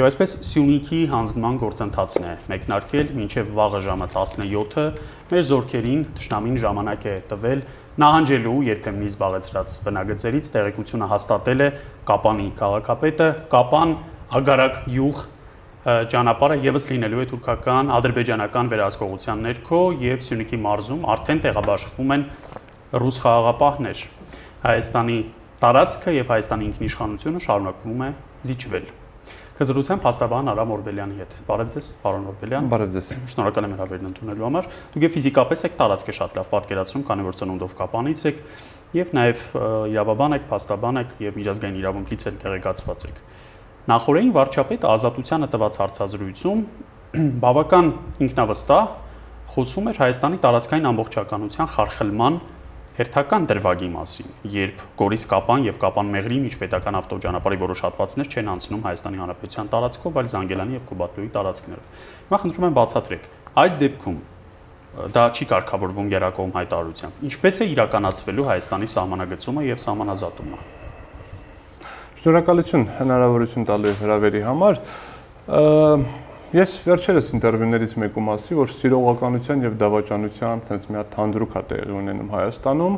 Եվ այսպես Սյունիքի հանձնման գործընթացն է մեկնարկել մինչև վաղը ժամը 17-ը մեր զորքերին ճշնամին ժամանակ է տվել նահանջելու երբեմն զբաղեցրած բնագծերից տեղեկությունը հաստատել է Կապանի քաղաքապետը Կապան ագարակ յուղ ճանապարհը եւս լինելու է թուրքական ադրբեջանական վերահսկողության ներքո եւ Սյունիքի մարզում արդեն տեղաբաշխվում են ռուս խաղաղապահներ Հայաստանի տարածքը եւ Հայաստանի ինքնիշխանությունը շարունակվում է զիջվել Կզրուցեմ փաստաբան Արամ Օրբելյանի հետ։ Բարև ձեզ, պարոն Օրբելյան։ Բարև ձեզ։ Շնորհակալ եմ հրավերն ընդունելու համար։ Դուք եւ ֆիզիկապես եք տարածքը շատ լավ պատկերացնում, քանի որ ծնունդով կապանից եք եւ նաեւ իրավաբան եք, փաստաբան եք եւ միջազգային իրավունքից էլ տեղեկացված եք։ Նախորդին վարչապետը ազատությանը տված հարցազրույցում բավական ինքնավստահ խոսում էր Հայաստանի տարածքային ամբողջականության խարխլման հերթական դրվագի մասին, երբ Գորիս Կապան եւ Կապան Մեղրի միջպետական ավտոճանապարհի որոշ հատվածներ չեն անցնում Հայաստանի Հանրապետության տարածքով, այլ Զանգելանի եւ Կոբատոյի տարածքներով։ Հիմա խնդրում եմ բացատրեք, այս դեպքում դա չի կարգավորվում երակողմ հայտարարությամբ։ Ինչպես է իրականացվելու Հայաստանի սահմանագծումը եւ սահմանազատումը։ Շնորհակալություն հնարավորություն տալու հրավերի համար։ Ես վերջերս ինտերվյուներից մեկում ասի, որ սիրողականության եւ դավաճանության sense մի հատ թանդրուկ է տեղի ունենում Հայաստանում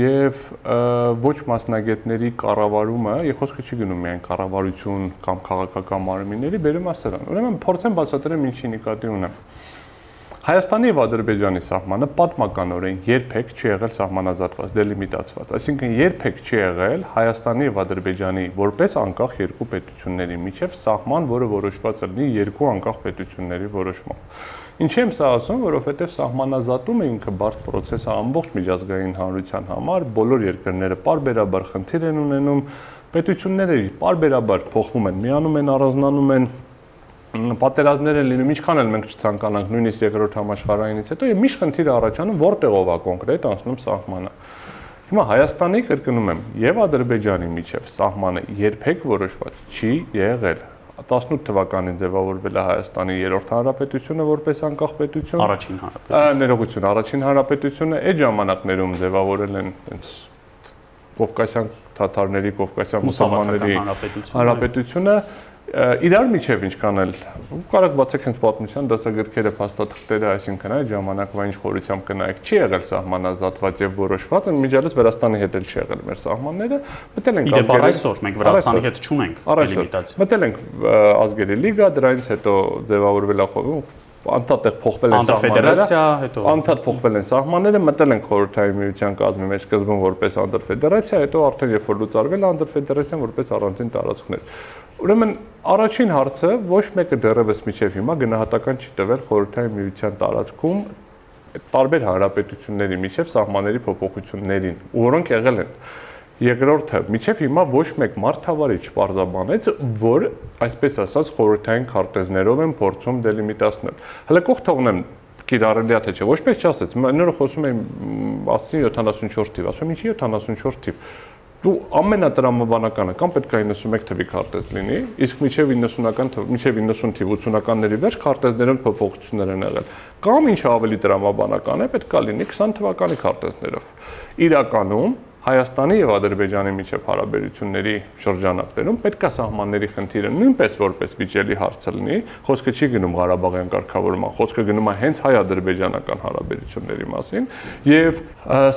եւ ոչ մասնագետների կառավարումը, եւ խոսքը չի գնում միայն կառավարություն կամ քաղաքական մարմինների, բերում է սրան։ Ուրեմն փորձեմ բացատրեմ ինչի նկատի ունեմ։ Հայաստանի եւ Ադրբեջանի սահմանը պատմականորեն երբեք չի եղել սահմանազատված, դելիմիտացված։ Այսինքն երբեք չի եղել Հայաստանի եւ Ադրբեջանի որպես անկախ երկու պետությունների միջև սահման, որը որոշված լինի երկու անկախ պետությունների որոշմամբ։ Ինչի եմ սա ասում, որովհետև սահմանազատումը ինքը բարդ process է ամբողջ միջազգային հանրության համար, բոլոր երկրները parberabar խնդիր են ունենում, պետությունները parberabar փոխվում են, միանում են, առանձնանում են, պատերազմներ են լինում, ինչքան էլ մենք չցանկանանք, նույնիսկ երկրորդ համաշխարհայինից հետո, եւ միշտ խնդիրը առաջանում որտեղով է կոնկրետ անցնում սահմանը։ Հիմա Հայաստանի կրկնում եմ, եւ Ադրբեջանի միջև սահմանը երբեք որոշված չի եղել։ 18 թվականին ձևավորվել է Հայաստանի երրորդ հանրապետությունը որպես անկախ պետություն։ Առաջին հանրապետություն։ Ներողություն, առաջին հանրապետությունը այդ ժամանակներում ձևավորել են այնց Կովկասյան թաթարների, Կովկասյան մուսուլմանների հանրապետությունը իրար միջև ինչքան էլ կարող բացեք հենց պատմության դասագրքերը, փաստաթղթերը, այսինքն այդ ժամանակվա ինչ խորությամբ կնայեք, չի եղել սահմանազատված եւ որոշված, միջալից Վրաստանի հետ էլ չի եղել մեր սահմանները, մտել ենք ազգերի այսօր մենք Վրաստանի հետ չունենք դելիմիտացիա։ Մտել ենք ազգերի լիգա, դրանից հետո ձևավորվել է անդադեղ փոխվել են սահմանները, հետո անդադ փոխվել են սահմանները, մտել են խորհրդային միության կազմի մեջ սկզբում որպես անդրֆեդերացիա, հետո արդեն երբ որ լուծարվել անդրֆեդերացիան որպես առանձին տարածքներ։ Ուրեմն առաջին հարցը ոչ մեկը դեռևս միջև հիմա գնահատական չի տվել խորհրդային միության տարածքում տարբեր հանրապետությունների միջև սահմանների փոփոխություններին, որոնք եղել են։ Երկրորդը, միջև հիմա ոչ մեկ մարդավարիչ պարզաբանեց, որ այսպես ասած խորհրդային քարտեզներով են փորձում դելիմիտացնել։ Հələ կող թողնեմ կիրառելի է թե չէ։ Ոչ մեկ չասեց։ Նորը խոսում եմ ասցին 74 թիվ, ասում ինչի 74 թիվ դու ամենատրամաբանականը կամ պետք է 91 թվի քարտեզ լինի, իսկ միջև 90-ական թվ, միջև 90 թիվ 80-ականների վերջ քարտեզներում փոփոխություններ են եղել։ Կամ ինչ ավելի տրամաբանական է, պետք է լինի 20 թվականի քարտեզներով։ Իրականում Հայաստանի եւ Ադրբեջանի միջև հարաբերությունների շրջանակներում պետք է սահմանների խնդիրը նույնպես որպես վիճելի հարցը լինի, խոսքը չի գնում Ղարաբաղյան կարգավորման, խոսքը գնում է հենց հայ-ադրբեջանական հարաբերությունների մասին եւ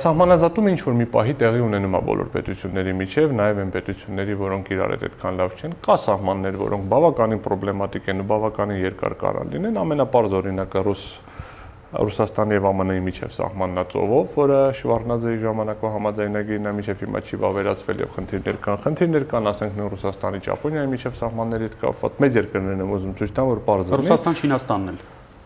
սահմանազատումը ինչ որ մի պահի տեղի ունենում է բոլոր պետությունների միջև, նաեւ այն պետությունների, որոնք իրար հետ այդքան լավ չեն, կա սահմաններ, որոնք բավականին պրոբլեմատիկ են ու բավականին երկար կարան լինեն, ամենապարզ օրինակը ռուս Ռուսաստանի եւ ԱՄՆ-ի միջև սահմաննածովով, որը Շվարնաձեի ժամանակվա համաձայնագիրն է միջև հիմա չի վավերացվել եւ խնդիրներ կան։ Խնդիրներ կան, ասենք նույն Ռուսաստանի, Ճապոնիայի միջև սահմանների հետ կապված մեծ երկրներն են ուզում ցույց տան, որ բարձր է։ Ռուսաստան, Չինաստանն էլ։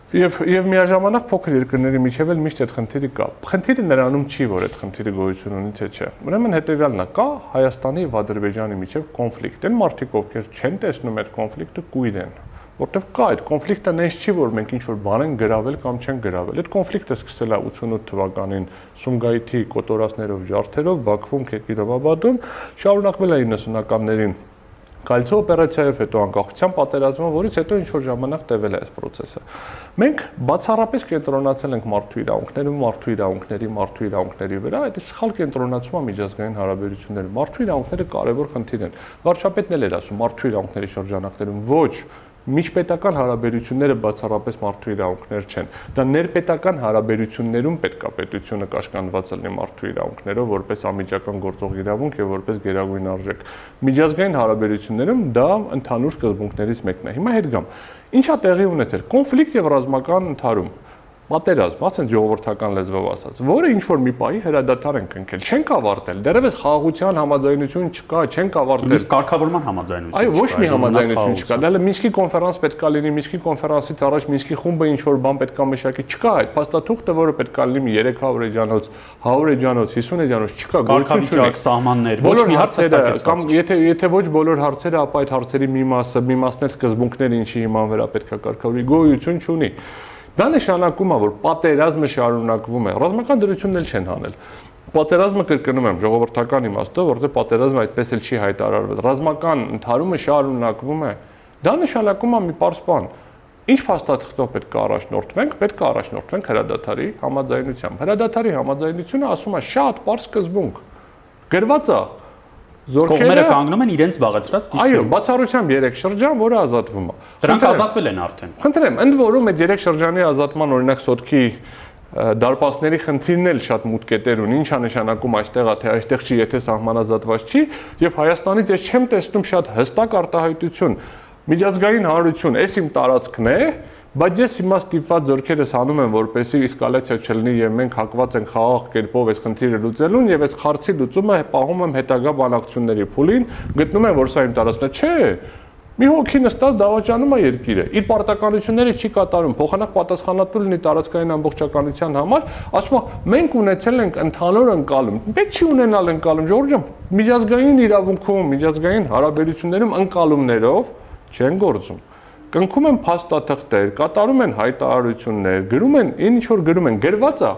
Եվ եւ միաժամանակ փոքր երկրների միջև էլ միշտ այդ խնդիրը կա։ Խնդիրը նրանում չի, որ այդ խնդիրը գոյություն ունի թե չէ։ Ուրեմն հետեւյալն է, կա Հայաստանի եւ Ադրբեջանի միջև կոնֆլիկտ։ Այն մարդիկ, ովքեր չեն տեսնում այդ կոնֆլիկտը, կույր են որտեվ կա այդ կոնֆլիկտը նենց չի որ մենք ինչ որ բան են գրավել կամ չեն գրավել այդ կոնֆլիկտը սկսել է 88 թվականին Սումգայիթի կոտորածներով ջարդերով Բաքվում Քեկիրովաբադում շարունակվել է 90-ականներին Գալցո օպերացիայով հետո անկախության պատերազմը, որից հետո ինչ որ ժամանակ տևել է այս process-ը։ Մենք բացառապես կենտրոնացել ենք մարդու իրավունքների, մարդու իրավունքների, մարդու իրավունքների վրա, այդ սխալ կենտրոնացումը միջազգային հարաբերությունները։ Մարդու իրավունքները կարևոր խնդիր են։ Վարչապետն էլ էր ասում մարդու իրավունքների շրջանակներում ոչ միջպետական հարաբերությունները բացառապես մարդու իրավունքներ չեն։ Դա ներպետական հարաբերություններում պետքա պետությունը կաշկանդված լինի մարդու իրավունքներով որպես անմիջական գործող իրավունք եւ որպես գերագույն արժեք։ Միջազգային հարաբերություններում դա ընդհանուր սկզբունքներից մեկն է։ Հիմա հետ գամ։ Ինչա տեղի ունեցել կոնֆլիկտ եւ ռազմական ընթարում պատերազմ, ասեն ժողովրդական լեզվով ասած, որը ինչ որ մի պահի հրադադար են կնքել, չենք ավարտել, դեռևս խաղաղության համաձայնություն չկա, չենք ավարտել։ Իսկ կարգավորման համաձայնություն Այո, ոչ մի համաձայնություն չկա։ Դա Մինսկի կոնֆերանս պետքա լինի, Մինսկի կոնֆերանսից առաջ Մինսկի խումբը ինչ որ բան պետքա մշակի, չկա այդ փաստաթուղթը, որը պետքա լինի 300 էջանոց, 100 էջանոց, 50 էջանոց, չկա գործունեություն, սահմաններ, ոչ մի հարց հստակեցված։ Կամ եթե եթե ոչ բոլոր հարցերը, ապա այդ հարցերի մի մասը, մի մասն էլ սկզբունքները ինչի հիման վրա պետքա կարգավորի, գոյություն չունի։ Դա նշանակում է, որ պատերազմը շարունակվում է։ Ռազմական դրությունն էլ չեն հանել։ Պատերազմը կրկնում եմ ժողովրդական իմաստով, որտեղ պատերազմը այդպես էլ չի հայտարարվել։ Ռազմական ընթարումը շարունակվում է։ Դա նշանակում է մի པարզ բան։ Ինչ փաստաթղթով պետք է առաջնորդվենք, պետք է առաջնորդվենք հրադադարի համաձայնությամբ։ Հրադադարի համաձայնությունը ասում է շատ པարզ սկզբունք։ Գրված է կողմերը կանգնում են իրենց զբաղեցրած դիրքերում։ Այո, բացառությամբ 3 շրջան, որը ազատվում է։ Դրանք ազատվել են արդեն։ Խնդրեմ, ընդ որում այդ 3 շրջանի ազատման օրինակ սոտքի դարպասների խնդիրն էլ շատ մուտք կետեր ունի, ինչա նշանակում այստեղա թե այստեղ չի, եթե սահմանազատված չի, եւ Հայաստանից ես չեմ տեսնում շատ հստակ արտահայտություն։ Միջազգային հանրություն, այս իմ տարածքն է, Բայց ես հիմա ստիպված ձորքերս հանում եմ, որպեսզի իսկալացիա չլինի եւ մենք հակված ենք խաղաղ կերպով այս խնդիրը լուծելուն եւ այս խարցի լուծումը պահում եմ հետագա բանակցությունների փուլին, գտնում եմ, որ սա իմ տարածքն է, չէ։ Մի հոգի նստած դավաճանում է երկիրը, իր պարտականությունները չի կատարում, փոխանակ պատասխանատու լինի տարածքային ամբողջականության համար, ասում է մենք ունեցել ենք ընդհանուր ընկալում։ Պետք չի ունենալ ընկալում, Ժորժ ջան, միջազգային իրավունքում, միջազգային հարաբերություններում ընկալումներով չեն գործում կնքում են փաստաթղթեր, կատարում են հայտարարություններ, գրում են ինչ որ գրում են, գրված է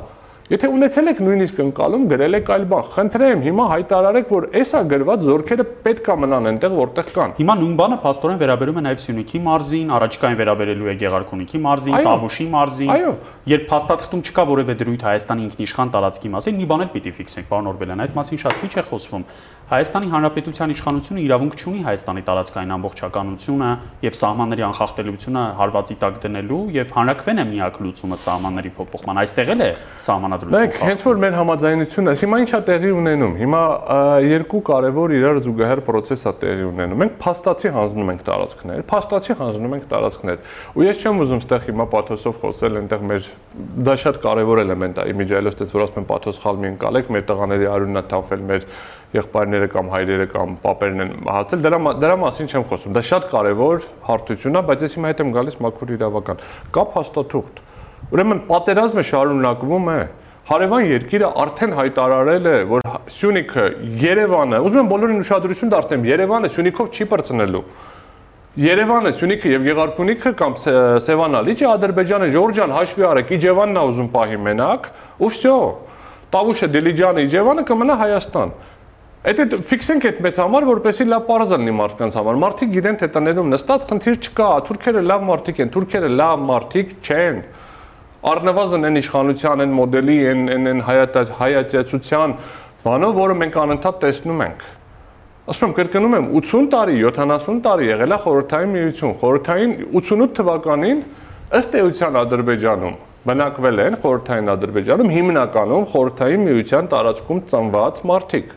Եթե ունեցել եք նույնիսկ ընկալում, գրել եք այլ բան, խնդրեմ, հիմա հայտարարեք, որ էսա գրված զորքերը պետքա մնան այնտեղ, որտեղ կան։ Հիմա նույն բանը փաստորեն վերաբերում է նաև Սյունիքի մարզին, առաջիկային վերաբերելու է Գեղարքունիքի մարզին, Տավուշի մարզին։ Այո։ Երբ փաստաթղթում չկա որևէ դրույթ Հայաստանի ինքնիշխան տարածքի մասին, մի բան էլ պիտի ֆիքսենք, պարոն Օրբելյան, այդ մասին շատ քիչ է խոսվում։ Հայաստանի Հանրապետության իշխանությունը իրավունք չունի Հայաստանի տարածքային ամբողջականությունը եւ սահմանների անխախտելիությունը հարվածի տակ դնելու եւ հանրակրվեն է միակ լուծումը սահմանների փոփոխման։ Այստեղ էլ է սահմանադրություն։ Մենք հենց որ մեր համաձայնությունը, հիմա ինչա տեղի ունենում։ Հիմա երկու կարևոր իրար զուգահեռ process է տեղի ունենում։ Մենք փաստացի հանձնում ենք տարածքներ, փաստացի հանձնում ենք տարածքներ։ Ու ես չեմ ուզում ստեղ հիմա պաթոսով խոսել, այնտեղ մեր դա շատ կարևոր էլեմենտ է։ Իմիջայլոց որ ասում են պաթոս խալ մի ընկալեք, մեր տղաների արյունն է թափել, մեր եղբայրները կամ հայրերը կամ պապերն են մահացել, դրա դրա մասին չեմ խոսում։ Դա շատ կարևոր հարթություն է, բայց ես հիմա հետ եմ գալիս մաքուր իրավական։ Կա փաստաթուղթ։ Ուրեմն պատերազմը շարունակվում է։ Հարևան երկիրը արդեն հայտարարել է, որ Սյունիքը Երևանը, ուզում եմ բոլորին ուշադրություն դարձնեմ, Երևանը Սյունիքով չի բրցնելու։ Երևանը, Սյունիքը եւ Գեղարքունիքը կամ Սևանալիճը Ադրբեջանը, Ժորժան հաշվի արեք, Իջևանն է ուզում պահի մենակ, ու վсё։ Տավուշը, Դիլիջանը, Իջևանը կմնա Հայաստան։ Այդ ֆիքսենք այդ մեծ համար, որպեսի լավ parz լինի մարդկանց համար։ Մարդիկ գիտեն թե տներում նստած խնդիր չկա, թուրքերը լավ մարդիկ են, թուրքերը լավ մարդիկ չեն։ Առնվազն այն իշխանության, այն մոդելի, այն այն հայատյացության բանով, որը մենք անընդհատ տեսնում ենք։ Ասում եմ, կրկնում եմ, 80 տարի, 70 տարի եղել է խորհրդային միություն։ Խորհրդային 88 թվականին ըստ էության Ադրբեջանում բնակվել են խորհրդային Ադրբեջանում հիմնականում խորհրդային միության տարածքում ծնված մարդիկ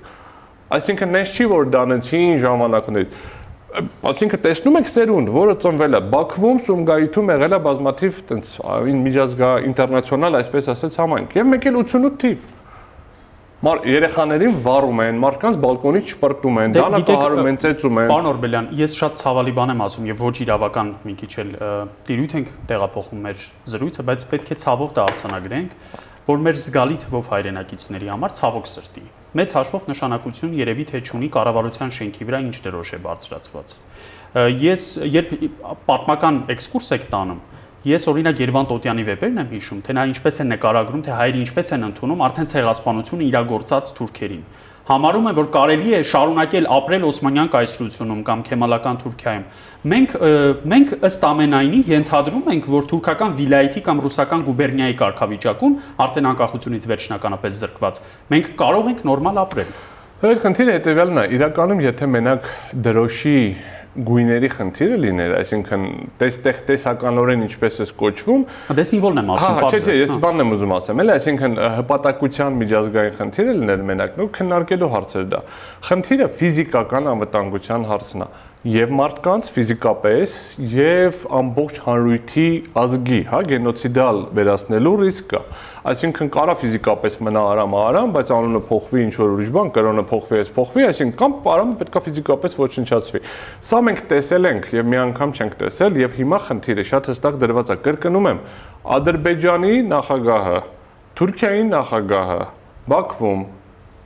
Այսինքն նես չի որ դանեցին ժամանակներից ասինքն տեսնում եք սերունդ, որը ծնվել է Բաքվում, Սումգայիթում եղել է բազմաթիվ տենց միջազգա ինտերնացիոնալ, այսպես ասած համայնք։ Եվ մեկ էլ 88 թիվ։ Մար երեխաներին վառում են, մարդկանց բալկոնից չպրտում են, դե, դանակահարում են, ծեծում են։ Պարոն Օրբելյան, ես շատ ցավալի բան եմ ասում եւ ոչ իրավական մի քիչ էլ տիրույթ ենք տեղափոխում մեր զրույցը, բայց պետք է ցավով դա արցանագրենք, որ մեր զգալի թվով հայրենակիցների համար ցավոք սրտի մեծ հաշվով նշանակություն երևի թե չունի կառավարության շենքի վրա ինչ դրոշ է բարձրացված։ Ես երբ պատմական էքսկուրս եք տանում, Ես օրինակ Երևան Տոտյանի վեպերն եմ հիշում, թե նա ինչպես է նկարագրում, թե հայերը ինչպես են ընդունում արդեն ցեղասպանությունը իրագործած թուրքերին համարում են, որ կարելի է շարունակել ապրել Օսմանյան կայսրությունում կամ Քեմալական Թուրքիայում։ Մենք մենք ըստ ամենայնի ենթադրում ենք, որ թուրքական վիլայեթի կամ ռուսական գուբերնիայի կարգավիճակում արդեն անկախությունից վերջնականապես զրկված մենք կարող ենք նորմալ ապրել։ Այդ խնդիրը հետեւյալն է, իրականում եթե մենակ դրոշի գույների խնդիրը լիներ, այսինքն տեստեղ տեսականորեն ինչպես է կոչվում։ Դե սիմվոլն եմ ասում, բարձր։ Հա, չէ, ես բանն եմ ուզում ասեմ, էլի, այսինքն հպատակության միջազգային խնդիրը լիներ մենակ, նո քննարկելու հարցեր դա։ Խնդիրը ֆիզիկական անվտանգության հարցն է եւ մարդկանց ֆիզիկապես եւ ամբողջ հանրույթի ազգի, հա, գենոցիդալ վերացնելու ռիսկ կա։ Այսինքն կարա ֆիզիկապես մնա արամ արամ, բայց անունը փոխվի ինչ որ ուրիշ բան, կրոնը փոխվի, այս փոխվի, այսինքն կամ արամը պետքա ֆիզիկապես ոչնչացվի։ Սա մենք տեսել ենք եւ մի անգամ չենք տեսել եւ հիմա խնդիրը շատ հստակ դրված է։ Կրկնում եմ, Ադրբեջանի նախագահը, Թուրքիայի նախագահը Բաքվում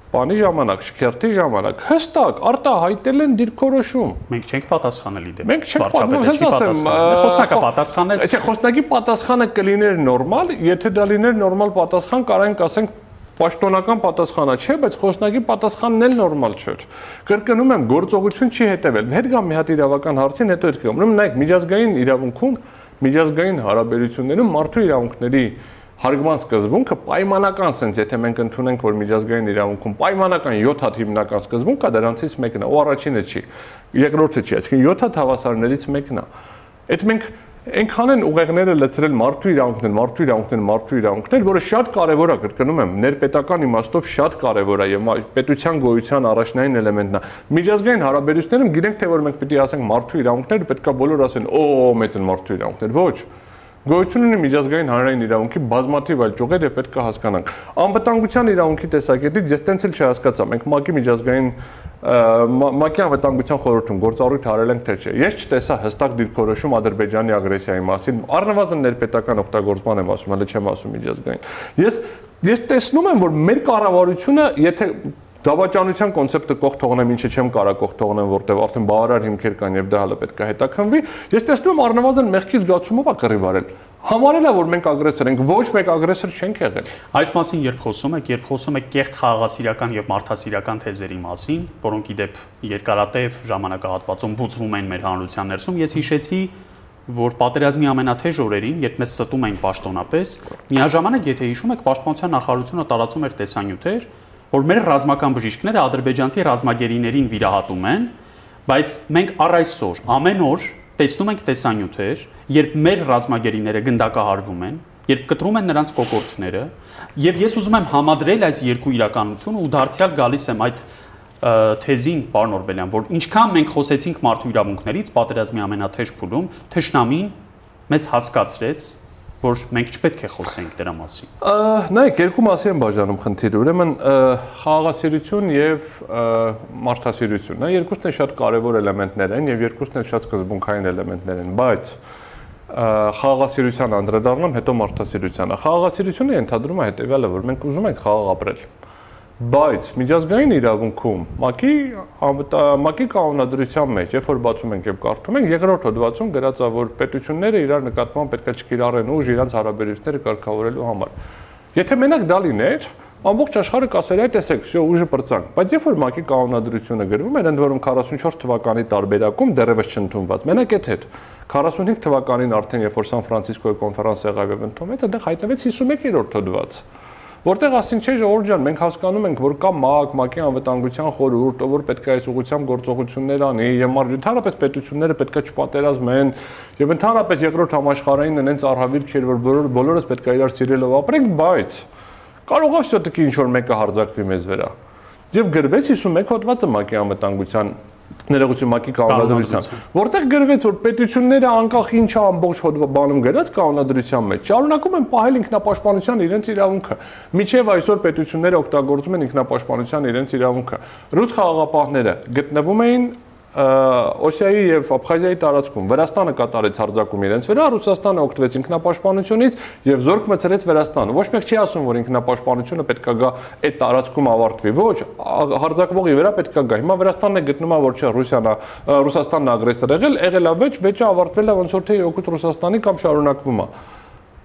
բանի ժամանակ, շքերթի ժամանակ հստակ արտահայտել են դիրքորոշում։ Մենք չենք պատասխանել իդեպ։ Մենք չենք պատասխանել, խոսնակը պատասխանել։ Այսինքն խոսնակի պատասխանը կլիներ նորմալ, եթե դա լիներ նորմալ պատասխան, կարանք ասենք պաշտոնական պատասխանա չէ, բայց խոսնակի պատասխանն էլ նորմալ չէր։ Կրկնում եմ, գործողություն չի հետևել։ Հետ գամ մի հատ իրավական հարցին, հետո հետ գամ։ Ուրեմն նայեք, միջազգային իրավունքում, միջազգային հարաբերություններում մարդու իրավունքների հարգման սկզբունքը պայմանական sense, եթե մենք ընդունենք, որ միջազգային իրավունքում պայմանական 7 հատ հիմնական սկզբունք կա, դրանցից մեկն է, ու առաջինը չի, երկրորդը չի, այսինքն 7 հատ հավասարներից մեկն է։ Այդ մենք այնքան են ուղեղները լցրել մարդու իրավունքներ, մարդու իրավունքներ, մարդու իրավունքներ, որը շատ կարևոր է, կրկնում եմ, ներպետական իմաստով շատ կարևոր է եւ պետության գոյության առաջնային էլեմենտն է։ Միջազգային հարաբերություններում գիտենք թե որ մենք պիտի ասենք մարդու իրավունքներ, պետքա բոլոր ասեն, օ, մեծ են մարդու իրավունքներ։ Ոչ, Գոյություն ունի միջազգային հանրային իրավունքի բազմաթիվ այլ ճյուղեր եւ պետք է հասկանանք։ Անվտանգության իրավունքի տեսակետից ես տենց էլ չհասկացա։ Մենք ՄԱԿ-ի միջազգային ՄԱԿ-ի անվտանգության խորհրդում գործառույթ արել ենք թե չէ։ Ես չտեսա հստակ դիրքորոշում Ադրբեջանի ագրեսիայի մասին։ Առնվազն ներպետական օգտագործման եմ ասում, հələ չեմ ասում միջազգային։ Ես ես տեսնում եմ, որ մեր կառավարությունը, եթե Դավաճանության կոնցեպտը կող թողնեմ, ինչը չեմ կարա կող թողնեմ, որտեղ արդեն բավարար հիմքեր կան եւ դա հələ պետք է հետաքնվի։ Ես տեսնում եմ առնվազն մեղքի զգացումով է կռիվ արել։ Համարելա որ մենք ագրեսոր ենք, ոչ մեկ ագրեսոր չենք եղել։ Այս մասին երբ խոսում եք, երբ խոսում եք կեղծ խաղաղասիրական եւ մարդասիրական թեզերի մասին, որոնք իդեպ երկարատև ժամանակահատվածում բուծվում են մեր հանրության ներսում, ես հիշեցի որ պատերազմի ամենաթեժ օրերին, երբ մեզ ստում էին պաշտոնապես, միաժամանակ եթե հիշում եք, պաշտպանության նախարարությունը տարածում էր տեսանյութեր, որ մեր ռազմական բժիշկները ադրբեջանցի ռազմագերիներին վիրահատում են, բայց մենք առ այսօր ամեն օր տեսնում ենք տեսանյութեր, երբ մեր ռազմագերիները գնդակահարվում են, երբ կտրում են նրանց կոկորտները, եւ ես ուզում եմ համադրել այս երկու իրականությունը ու դարձյալ գալիս եմ այդ թեզին, պարոն Օրբելյան, որ ինչքան մենք խոսեցինք մարդու իրավունքներից պատերազմի ամենաթեժ փուլում, թշնամին մեզ հասկացրեց, որ մենք չպետք է խոսենք դրա մասին։ Նայեք, երկու մասի են բաժանում խնդիրը։ Ուրեմն խաղաղասիրություն եւ մարդասիրություն։ Նա երկուսն են շատ կարեւոր էլեմենտներ են եւ երկուսն էլ շատ սկզբունքային էլեմենտներ են, բայց խաղաղասիրության անդրադառնամ, հետո մարդասիրությանը։ Խաղաղասիրությունը ընդհանրում է հետեւյալը, որ մենք ուզում ենք խաղաղ ապրել Բայց միջազգային իրավունքում ՄԱԿ-ի ՄԱԿ-ի կանոնադրության մեջ, երբ որ բացում ենք եւ կարդում ենք, երկրորդ հոդվածում գրած է, որ պետությունները իրար նկատմամբ պետք է չկիրառեն ուժ իրանց հարաբերությունները կարգավորելու համար։ Եթե մենակ դա լիներ, ամբողջ աշխարհը կասեր այ տեսեք, всё ուժը բրցանք։ Բայց երբ որ ՄԱԿ-ի կանոնադրությունը գրվում էր, ընդ որում 44 թվականի տարբերակում դեռևս չընդունված, մենակ այդ հետ 45 թվականին արդեն երբ որ Սան Ֆրանցիսկոյի կոնֆերանս եղավ եւ ընդունվեց, այնտեղ հայտնվեց 51-րդ հոդված որտեղ ասին չէ ժողովուրդ ջան, մենք հասկանում ենք, որ կա ՄԱԿ, ՄԱԿ-ի անվտանգության խորհուրդ, որ պետք է այս ուղղությամբ գործողություններ անի, եւ ընդհանրապես պետությունները պետք է չպատերազմեն, եւ ընդհանրապես երկրորդ համաշխարհային նենց արհավիրք էր, որ բոլոր բոլորս պետք է իրար սիրելով ապրենք, բայց կարող է շուտով ինչ որ մեկը հարձակվի մեզ վրա։ Եվ գրվեց 51 հոդվածը ՄԱԿ-ի անվտանգության ներողություն մակի կանոնադրության, որտեղ գրվեց որ պետությունները անկախ ինչա ամբողջ հոդվածում գրած կանոնադրության մեջ շարունակում են պահել ինքնապաշտպանության իրենց իրավունքը։ Միջև այսօր պետությունները օգտագործում են ինքնապաշտպանության իրենց իրավունքը։ Ռուս խաղաղապահները գտնվում էին Օսիայի եւ Աբխազիայի տարածքում Վրաստանը կատարեց հարձակում իրենց վրա, Ռուսաստանը օգտվեց ինքնապաշտպանությունից եւ զորք մցրեց Վրաստանը։ Ոչ մեկ չի ասում, որ ինքնապաշտպանությունը պետք է գա այդ տարածքում ավարտվի։ Ոչ, հարձակվողի վրա պետք է գա։ Հիմա Վրաստանն է գտնում, որ չէ, Ռուսիան Ռուսաստանն ագրեսոր եղել, եղել է վեճ, վեճը ավարտվել է ոնց որ թե օգուտ Ռուսաստանի կամ շարունակվում է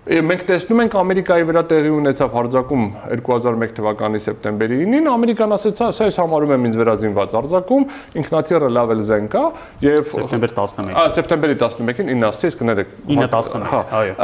մենք տեսնում ենք Ամերիկայի վրա տեղի ունեցավ հարձակում 2001 թվականի սեպտեմբերի 9-ին, Ամերիկան ասաց, սա ես համարում եմ ինձ վերածինված հարձակում, ինքնաթիռը լավ էլ զենք է եւ սեպտեմբեր 11-ին։ Ա սեպտեմբերի 11-ին 9 ասեցի, իսկ կներեք 9-11, հա, այո։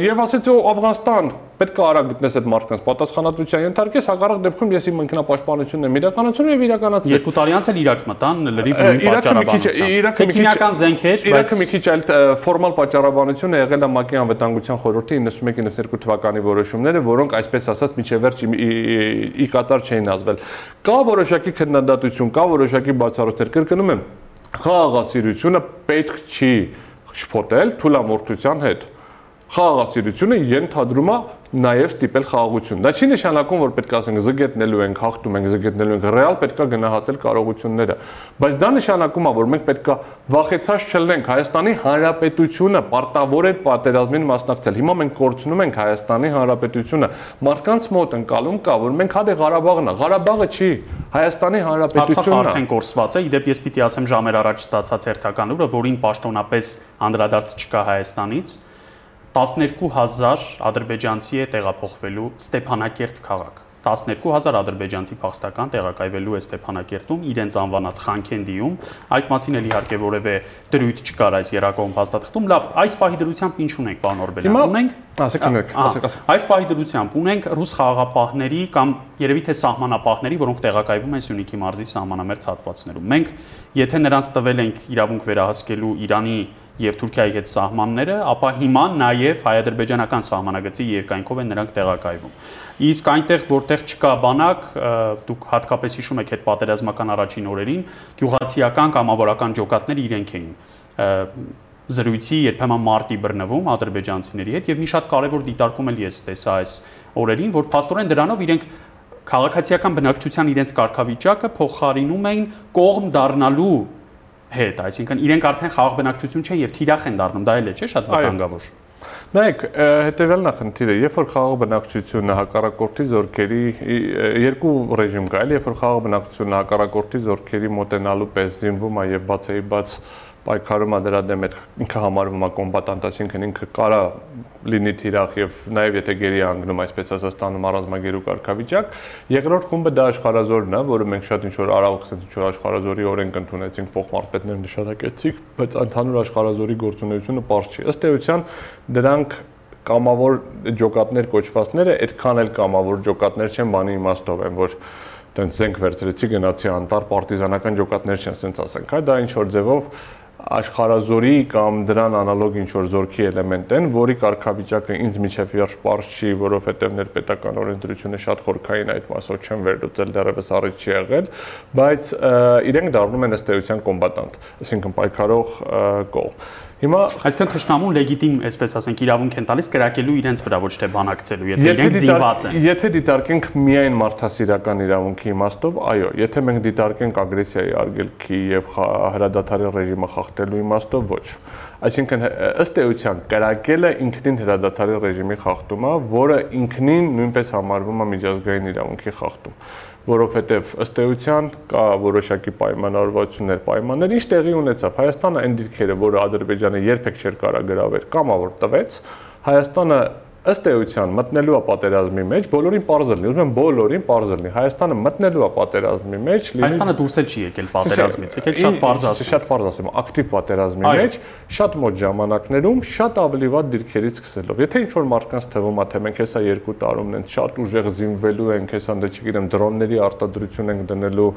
Եվ ասեցի Աֆղանստան պետք է արագ գտնես այդ մարդկանց պատասխանատվության ենթարկես, հակառակ դեպքում ես իմ ինքնապաշտպանությունն եմ իրականացնում եւ իրականացրել։ Երկու տարի անց էլ Իրաք մտան լրիվ նույն պատճառաբանությամբ։ Իրաքը մի քիչ քիմիական զենքեր, բայց Իրաքը մի քիչ այլ ֆորմալ պատճառաբանություն է եղել է ՄԱԿ-ի անվտանգության խորհրդի 91-92 թվականի որոշումները, որոնք այսպես ասած միջև վերջ ի կատար չէին ազվել։ Կա որոշակի քննադատություն, կա որոշակի բացառություններ, կրկնում եմ, խաղաղասիրությունը պետք չի շփոթել թուլամորթության հետ խաղաղասիրությունը ենթադրում է նաև ստիպել խաղաղություն։ Դա չի նշանակում, որ պետք է ասենք զգետնելու ենք, հաղթում ենք, զգետնելու ենք, ռեալ պետք է գնահատել կարողությունները, բայց դա նշանակում է, որ մենք պետք է վախեցած չլինենք Հայաստանի Հանրապետությունը պարտավոր է պատերազմին մասնակցել։ Հիմա մենք կորցնում ենք Հայաստանի Հանրապետությունը։ Մարդկանց մոտ ընկալում կա, որ մենք հա դե Ղարաբաղն է, Ղարաբաղը չի, Հայաստանի Հանրապետությունն է։ Արցախը արդեն կորսված է, իդեպ ես պիտի ասեմ ժամեր առաջ ստացած հերթական ուրը, որին պաշտոնապես անդրադարձ չկա Հայաստանից 12000 ադրբեջանցի է տեղափոխվելու Ստեփանակերտ քաղաք։ 12000 ադրբեջանցի փախստական տեղակայվելու է Ստեփանակերտում իրենց անվանած Խանքենդիում։ Այդ մասին էլ իհարկե որևէ դրույթ չկար այս երակողմ փաստաթղթում։ Լավ, այս պահի դրությամբ ինչ ունենք, պարոն Օրբելյան։ Ունենք, ասեք, ունենք, ասեք, ասեք։ Այս պահի դրությամբ ունենք ռուս խաղաղապահների կամ երևի թե սահմանապահների, որոնք տեղակայվում են Սյունիքի մարզի սահմանամերձ հատվածներում։ Մենք եթե նրանց տվել ենք իրավունք վերահսկելու Իրանի եւ Թուրքիայի հետ սահմանները, ապա հիմա նաեւ հայ-ադրբեջանական սահմանագծի երկայնքով են նրանք տեղակայվում։ Իսկ այնտեղ, որտեղ չկա բանակ, դուք հատկապես հիշում եք այդ պատերազմական առաջին օրերին, գյուղացիական կամավորական ջոկատները իրենք էին զրույցի երբեմն մարտի բռնվում ադրբեջանցիների հետ եւ մի շատ կարեւոր դիտարկում էլ ես տեսա այս օրերին, որ փաստորեն դրանով իրենք քաղաքացիական բնակչության իրենց կարգավիճակը փոխարինում էին կողմ դառնալու հետ, այսինքն իրենք արդեն խաղաղ բնակչություն չեն եւ թիրախ են դառնում, դա էլ է, չէ՞, շատ վտանգավոր։ Նայեք, հետեւյալն է խնդիրը, երբ որ խաղաղ բնակչությունը հակառակորդի զորքերի երկու ռեժիմ կա, այլ երբ որ խաղաղ բնակչությունը հակառակորդի զորքերի մոտենալու պես զինվում է եւ բացեի բաց պայքարում է դրա դեմ այդ ինքը համարվում է կոմբատանտ, այսինքն ինքը կարա լինի թիրախ եւ նաեւ եթե գերի անգնում, այսպես ասած, ստանում առանձնագերու կարգավիճակ։ Երկրորդ խումբը դա աշխարազորն է, որը մենք շատ ինչ որ արավ ասենք ինչ որ աշխարազորի օրենք ընդունեցինք, փոխմարտպետներ նշանակեցիք, բայց ընդհանուր աշխարազորի գործունեությունը པարզ չի։ Ըստ էության դրանք կամավոր ջոկատներ կոչվածները այդքան էլ կամավոր ջոկատներ չեն, բանի իմաստով են, որ տենց զենք վերցրեցի գնացի անտար պարտիզանական ջոկատներ չեն, ասենց ասենք, հա դա ինչ որ ձևով աշխարազորի կամ դրան անալոգ ինչ որ զորքի էլեմենտ են, որի կարգավիճակը ինձ միջև երբ པարզ չի, որովհետև ներպետական օրենսդրությունը շատ խորքային այդ մասով չեն վերլուծել, դեռևս առիթ չի եղել, բայց իրենք դառնում են ըստ էության կոմբատանտ, այսինքն պայքարող կողմ։ Հիմա այսինքն թշնամուն լեգիտիմ, այսպես ասենք, իրավունք են տալիս կրակելու իրենց վրա ոչ թե բանակցելու, եթե իրենք զինված են։ Եթե դիտարկենք միայն մարդասիրական իրավունքի իմաստով, այո, եթե մենք դիտարկենք ագրեսիայի արգելքի եւ հրադադարի ռեժիմը խախտելու իմաստով, ոչ։ Այսինքն ըստ էության կրակելը ինքնին հրադադարի ռեժիմի խախտում է, որը ինքնին նույնպես համարվում է միջազգային իրավունքի խախտում որովհետև ըստ էության կա որոշակի պայմանավորվածություններ, պայմաններ, ինչ տեղի ունեցավ։ Հայաստանը այն դիրքերը, որը Ադրբեջանը երբեք չէր կարող գրավել, կամավոր տվեց, Հայաստանը ըստ էության մտնելու է պատերազմի մեջ, բոլորին པարզ լինի, ուզում եմ բոլորին པարզ լինի։ Հայաստանը մտնելու է պատերազմի մեջ, լինի Հայաստանը դուրս էլ չի եկել պատերազմից, եկել շատ པարզ ասեմ, շատ པարզ ասեմ, ակտիվ պատերազմի մեջ, շատ մոտ ժամանակներում, շատ ավելի վատ դիրքերից սկսելով։ Եթե ինչ-որ մարդկանց թվում է, թե մենք հեսա 2 տարում ենք շատ ուժեղ զինվելու ենք, հեսա դե չգիտեմ դրոնների արտադրություն ենք դնելու,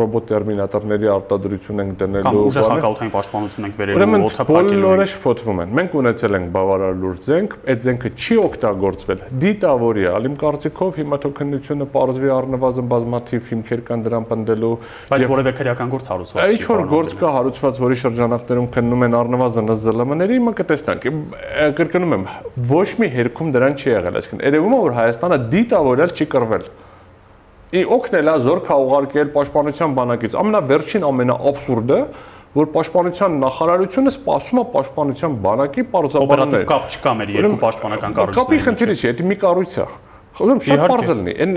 ռոբոտ տերմինատորների արտադրություն ենք դնելու, կամ ուժեղ հակաօթային պաշտպանություն ենք բերելու, օթափակելու։ Ուրեմն բոլորը շփոթվում են։ Մենք ունեցել ենք բավարար լուրջ զենք, այդ զենքը չի օգ օգտագործվել։ Դիտավորի է, ալիմ կարծիքով հիմա թող քննությունը parzvi առնվազն բազմաթիվ հիմքեր կան դրան պնդելու, բայց որևէ քրեական գործ հարուցված չի։ Ինչ որ գործ կա հարուցված, որի շրջանակներում քննում են առնվազն ԶԼՄ-ների, հիմա կտեսնանք։ Կրկնում եմ, ոչ մի հերքում դրան չի եղել, այսինքն երևում է որ Հայաստանը դիտավորել չի կռվել։ օգնել է զորքա ուղարկել պաշտպանության բանակից։ Ամենավերջին ամենաաբսուրդը որ պաշտպանության նախարարությունը սպասում է պաշտպանության բանակի պարզաբաններ։ Օպերատիվ կապ չկա մեր երկու պաշտպանական կառույցների։ Կապի խնդիրը չի, դա մի կառույց է։ Խորհում շատ բարձր լինի։ Այն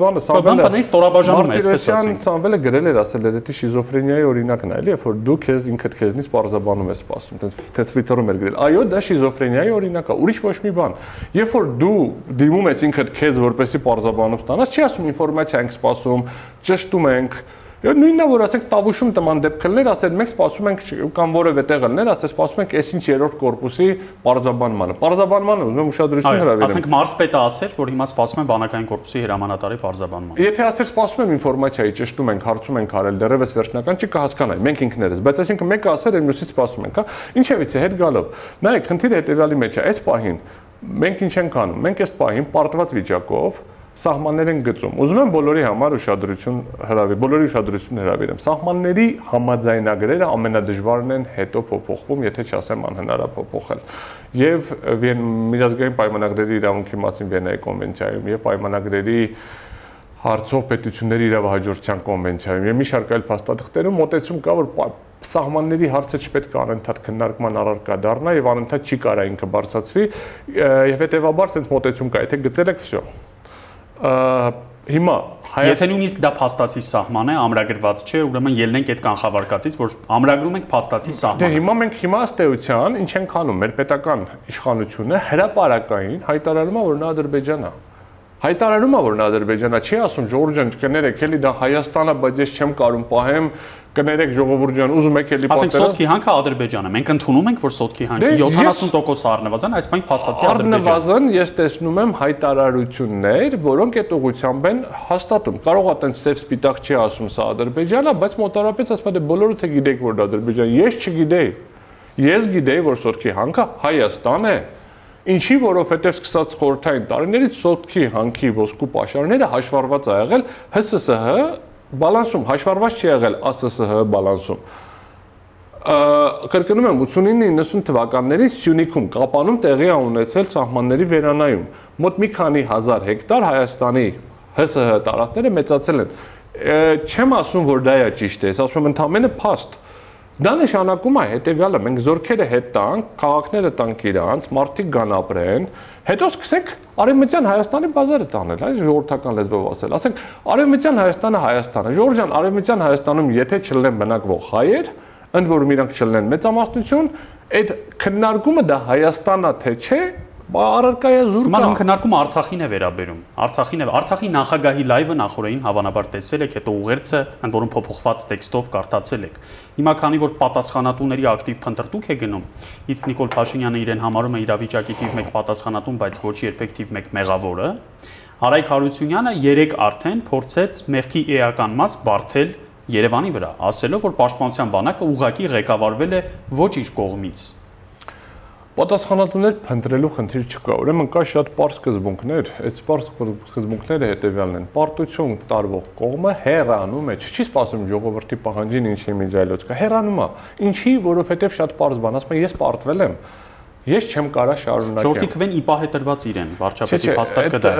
բանը Սամվելը բանը ստորաբաժանում է, այսպես ասենք։ Սամվելը գրել էր ասել էր, դա շիզոֆրենիայի օրինակն է, էլի, որ դու քեզ ինքդ քեզնից բարձաբանում ես սպասում, տես Twitter-ում էր գրել։ Այո, դա շիզոֆրենիայի օրինակ է, ուրիշ ոչ մի բան։ Երբ որ դու դիմում ես ինքդ քեզ որպեսի բարձաբանում ստանաս, չի ասում ինֆորմացիա ենք սպասում, ճշտում ենք, նույնն է որ ասենք տավուշում տման դեպքերներ, ասել մենք սպասում ենք կամ որևէ տեղ լներ, ասել սպասում ենք այսինչ երրորդ կորպուսի պարզաբանմանը։ Պարզաբանմանը ուզում եմ ուշադրություն հրավիրեմ։ Ասենք Մարսպետը ասել, որ հիմա սպասում են բանակային կորպուսի հրամանատարի պարզաբանման։ Եթե ասել սպասում եմ ինֆորմացիայի ճշտում ենք, հարցում ենք արել, դեռևս վերջնական չի կհասկանայի, մենք ինքներս, բայց այսինքն մեկը ասել է մյուսից սպասում ենք, հա։ Ինչևից է հետ գալով։ Նայեք, խնդիրը հետեւյալի մեջ է, այս պահին մենք ինչ ենք անում։ Մենք այս պահին պարտված վիճակով սահմաններ են գծում։ Ուզում եմ բոլորի համար ուշադրություն հրավիրեմ, բոլորի ուշադրություն հրավիրեմ։ Սահմանների համաձայնագրերը ամենադժվարն են հետո փոփոխվում, եթե չասեմ անհնար է փոփոխել։ Եվ միջազգային պայմանագրերի իրավունքի մասին Վենայի կոնվենցիայում եւ պայմանագրերի հարցով պետությունների իրավահաջորդության կոնվենցիայում եւ մի շարք այլ փաստաթղթերում մոտեցում կա որ սահմանների հարցը չպետք է անընդհատ քննարկման առարկա դառնա եւ անընդհատ չի կարա ինքը բարձրացվի եւ հետեւաբար sense մոտեցում կա եթե գծել եք վсё հիմա Եթե նույնիսկ դա փաստացի սահման է, ամրագրված չէ, ուրեմն ելնենք այդ կանխավարկածից, որ ամրագրում ենք փաստացի սահման։ Դե հիմա մենք հիմա ըստ էության ինչ ենք անում, մեր պետական իշխանությունը հրաապարակային հայտարարում է, որ նա Ադրբեջանն է հայտարարում է որ նա Ադրբեջանա չի ասում Ժորժ ջան կներեք էլի դա Հայաստանը բայց ես չեմ կարում պահեմ կներեք ժողովուրդ ջան, ուզում եք էլի պատերը։ Ասենք սոտքի հանքը Ադրբեջանը։ Մենք ընդունում ենք, որ սոտքի հանքի 70% առնվազն այս բան փաստացի Ադրբեջան։ Առնվազն ես տեսնում եմ հայտարարություններ, որոնք այդ ուղությամբ են հաստատում։ Կարող է տենց սև սպիտակ չի ասում սա Ադրբեջանա, բայց մոտարապես ասում է բոլորը թե գիտեք որ դա Ադրբեջան։ Ես չգիտեի։ Ես գիտեի, որ սոտքի հանքը Հայաստան է։ Ինչի, որովհետև սկսած խորթային տարիներից սոտքի հանքի ոսկու պաշարները հաշվառված ա եղել ՀՍՍՀ բալանսում հաշվառված չի եղել ԱՍՍՀ բալանսում կրկնում եմ 89-90 թվականներին Սյունիքում Կապանում տեղի է ունեցել սահմանների վերանայում մոտ մի քանի հազար հեկտար Հայաստանի ՀՍՀ տարածքները մեծացել են չեմ ասում որ դա է ճիշտ է ասում եմ ընդամենը փաստ Դա նշանակում է հետեւյալը, մենք զորքերը հետ տանք, քաղաքները տանք իրանց, մարդիկ գան ապրեն, հետո սկսենք Արևմտյան Հայաստանի բազարը տանել, այ ժողովրդական լեզվով ասել։ Ասենք Արևմտյան Հայաստանը Հայաստանը։ Ժորժան, Արևմտյան Հայաստանում եթե չլինեն բնակվող հայեր, ընդ որում իրանք չլինեն մեծամասնություն, այդ քննարկումը դա Հայաստանա թե չէ, առարկայա զուր կա։ Ման քննարկումը Արցախին է վերաբերում։ Արցախին է, Արցախի նախագահի լայվը նախորդին հավանաբար տեսել եք, հետո ուղերձը, ընդ որում փոփոխված տեքստով կարդացել եք։ Հիմա քանի որ պատասխանատուների ակտիվ փնտրտուք է գնում, իսկ Նիկոլ Փաշինյանը իրեն համարում է իրավիճակի թիվ 1 պատասխանատուն, բայց ոչ երբեք թիվ 1 մեղավորը, Հարայք Հարությունյանը երեք արդեն փորձեց մեղքի էական մաս բարթել Երևանի վրա, ասելով, որ պաշտպանության բանակը ուղակի ղեկավարվել է ոչ իր կողմից Պատասխանատուներ փնտրելու խնդիր չկա։ Ուրեմն կա շատ པարս սկզբունքներ, այդ པարս սկզբունքները հետեւյալն են. Պարտություն տարվող կողմը հեռանում է, չի սпасում ժողովրդի պահանջին ինչ-ի միջայլոց կա։ Հեռանում է։ Ինչի, որովհետև շատ པարս բան, ասում է ես պարտվել եմ, Ես չեմ կարա շարունակեմ։ Ժողովրդի քվեն իպահ է տրված իրեն, վարչապետի հաստատ կդա։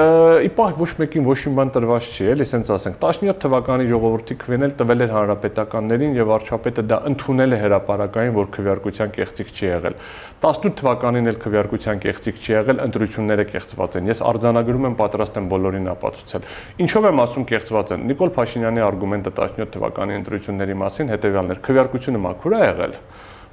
Իպահ ոչ մեկին ոչ մի բան տրված չի, էլի սենց ասենք։ 17 թվականի ժողովրդի քվեն էլ տվել էր հանրապետականներին եւ վարչապետը դա ընդունել է հրաապարակային, որ քվեարկության կեղծիք չի եղել։ 18 թվականին էլ քվեարկության կեղծիք չի եղել, ընտրությունները կեղծված են։ Ես արձանագրում եմ պատրաստ եմ բոլորին ապացուցել։ Ինչով եմ ասում կեղծված են։ Նիկոլ Փաշինյանի արգումենտը 17 թվականի ընտրությունների մասին հետեւյալն էր։ Քվեարկությունը մաքուր է եղել,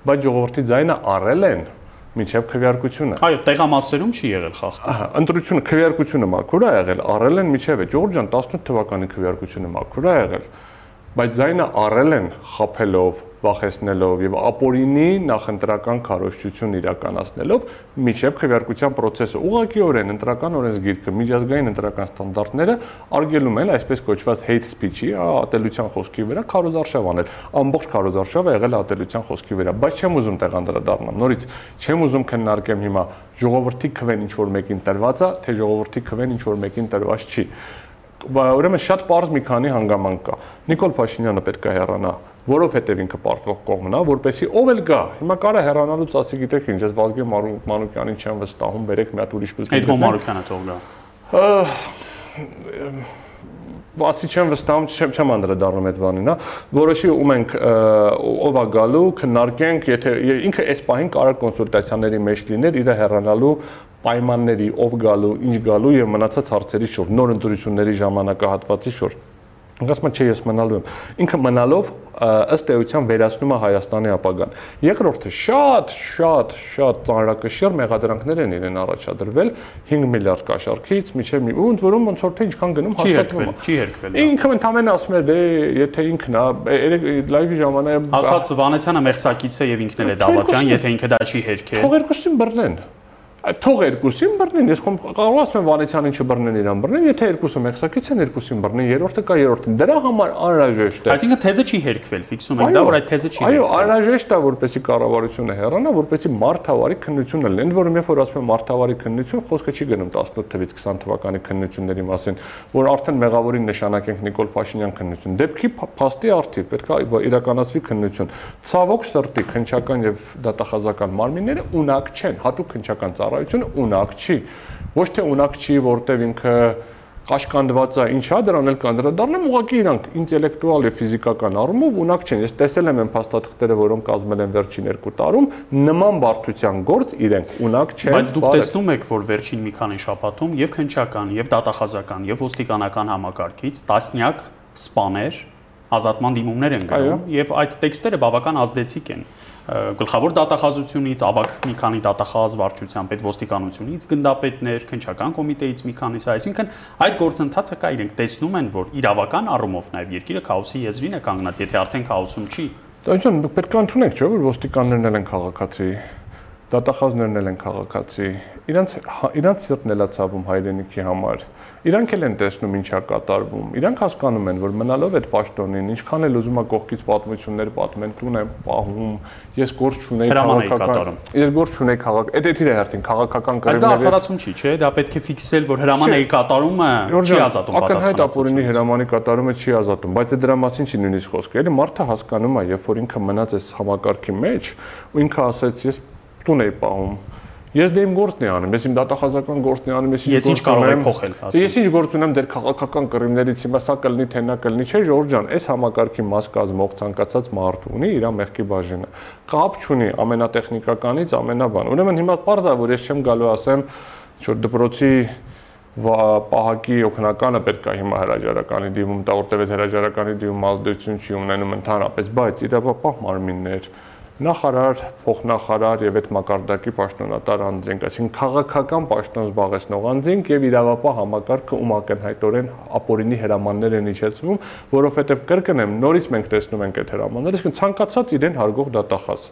բայց ժողովրդի ձայնը առել են միջև քվեարկությունը։ Այո, տեղամասերում չի եղել խախտում։ Ահա, ընտրությունը քվեարկությունը մաքուր է եղել, առել են միջև է Ջորջ ջան 18 թվականի քվեարկությունը մաքուր է եղել, բայց ձայնը առել են խափելով, վախեցնելով եւ ապորինի նախընտրական քարոշչություն իրականացնելով միջև քվեարկության process-ը ուղղակիորեն ընտրական օրենսգիրքը միջազգային ընտրական ստանդարտները արգելում են այսպես կոչված hate speech-ի ատելության խոսքի վրա քարոզարշավ անել ամբողջ քարոզարշավը եղել է ատելության խոսքի վրա բայց չեմ ուզում տեղանդրադառնամ նորից չեմ ուզում քննարկեմ հիմա ժողովրդի քվեն ինչ որ մեկին տրված է թե ժողովրդի քվեն ինչ որ մեկին տրված չի ուրեմն շատ པարզ մի քանի հանգամանք կա նիկոլ Փաշինյանը պետք է հեռանա որովհետև ինքը պարտվող կողմն է, որպեսի ով էլ գա, հիմա կարա հեռանալուց ասի գիտեք ինչ, ես Վազգեն Մանուկյանին չեմ վստահում, բերեք մի հատ ուրիշ բիզնես։ Այդ Մանուկյանը թող գա։ ասի չեմ վստահում, չեմ չեմ անդրադառնում այդ բանին, հա, որոշի ում ենք ով է գալու, քննարկենք, եթե ինքը այս պահին կարող կոնսուլտացիաների մեջ լիներ իր հեռանալու պայմանների, ով գալու, ինչ գալու եւ մնացած հարցերի շուրջ, նոր ընտրությունների ժամանակահատվածի շուրջ ասում եմ, չէ, ես մնալու եմ։ Ինքը մնալով ըստ էության վերացնում է Հայաստանի ապագան։ Երկրորդը շատ, շատ, շատ ծանրակշիռ մեղադրանքներ են իրեն առաջադրվել 5 միլիարդ կաշառքից միջև մի ընդ որում ոնց որ թե ինչքան գնում հաստատվում է։ Չի հերքվել։ Ինքը ընդամենը ասում է, դե եթե ինքն է, լայվի ժամանակ ասած Վանեցյանը մեղսակից է եւ ինքն էլ է դավաճան, եթե ինքը դա չի հերքել։ Թող երկուսին բռնեն թող երկուսին բռնեն, ես կարող ասում եմ Վանեցյանին չբռնեն իրան բռնեն, եթե երկուսը մեղսակից են, երկուսին բռնեն, երրորդը կա երրորդին։ Դրա համար անհրաժեշտ է։ Այսինքն թեզը չի հերկվել, ֆիքսում ենք դա, որ այդ թեզը չի հերկվել։ Այո, անհրաժեշտ է, որպեսի կառավարությունը հեռանա, որպեսի մարդավարի քննությունը լինի, որ երբ որ ասում եմ մարդավարի քննություն, խոսքը չի գնում 18 թվից 20 թվականի քննությունների մասին, որ արդեն մեղավորին նշանակենք Նիկոլ Փաշինյան քննություն։ Դեպքի փաստի արդիվ պետք է իրականացվի քննություն։ Ցավոք սրտի քնչական եւ դատախազական մարմինները ունակ չեն, հատուկ քնչական ծառայությունը ունակ չի։ Ոչ թե ունակ չի, որտեվ ինքը կաշկանդված է, ինչա դրան էլ կանդրադառնեմ, ուղղակի իրանք ինտելեկտուալ եւ ֆիզիկական առումով ունակ չեն։ Ես տեսել եմ այն փաստաթղթերը, որոնք կազմել են վերջին 2 տարում, նման բարդության գործ իրենք ունակ չեն։ Բայց դուք տեսնում եք, որ վերջին մի քանի շաբաթում եւ քնչական, եւ դատախազական, եւ ոստիկանական համակարգից տասնյակ սպաներ ազատման դիմումներ են գնում եւ այդ տեքստերը բավական ազդեցիկ են գլխավոր դատախազությունից, ավակ մի քանի դատախազ վարչության պետ ոստիկանությունից, գնդապետներ, քնչական կոմիտեից մի քանիսը, այսինքն այդ գործընթացը կա իրենք տեսնում են, որ իրավական առումով նաև երկիրը քաոսի եզրին է կանգնած, եթե արդեն քաոսում չի։ Դրանցում դուք պետք է ընդունեք, չէ՞, որ ոստիկաններն են քաղաքացի, դատախազներն են քաղաքացի։ Իրանց իրանց սիրտն էլա ցավում հայրենիքի համար իրանք էլ են տեսնում ինչա կատարվում։ Իրանք հասկանում են, որ մնալով այդ պաշտոնին, ինչքան էլ ուզում է կողքից պատմություններ պատմեն, տուն է պահում, ես գործ չունեի քաղաքական։ Ես գործ չունեի քաղաք։ Այդ էթիր է հերթին քաղաքական կրիմինալ։ Այս դա արդարացում չի, չէ՞։ Դա պետք է ֆիքսել, որ հրամանը կատարումը չի ազատում պատասխանը։ Ակնհայտ ապօրինի հրամանի կատարումը չի ազատում, բայց դրա մասին չի նույնիսկ խոսքը։ Էլի մարդը հասկանում է, երբ որ ինքը մնաց այս համակարգի մեջ, ու ինքը ասեց, ես տուն էի պահում Ես դե իմ գործն եմ անում, ես իմ դատախազական գործն եմ անում, ես ինչ կարող եմ փոխել, ասեմ։ Ես ինչ գործ ունեմ դեր քաղաքական կռիվներից, հիմա սա կլինի, թե նա կլինի, չէ, Ժորժ ջան, այս համակարգի մաս կազմող ցանկացած մարդ ունի իր մեղքի բաժինը։ Կապ չունի ամենատեխնիկականից ամենաբան։ Ուրեմն հիմա parza որ ես չեմ գալու ասեմ, որ դպրոցի պահակի օկնականը պետք է հիմա հրաժարականի դիմում տա, որտեղ այդ հրաժարականի դիմում ազդեցություն չի ունենում ընդհանրապես, բայց իրավապահ մարմիններ, նախարար, փոխնախարար եւ այդ մակարդակի պաշտոնատար անձինք, այսինքն քաղաքական պաշտոն զբաղեցնող անձինք եւ իրավապահ համակարգը ում ակնհայտորեն ապօրինի հրամաններ են իջեցվում, որովհետեւ կրկնեմ, նորից մենք տեսնում ենք այդ հրամանները, այսինքն ցանկացած իրեն հարգող դատախազ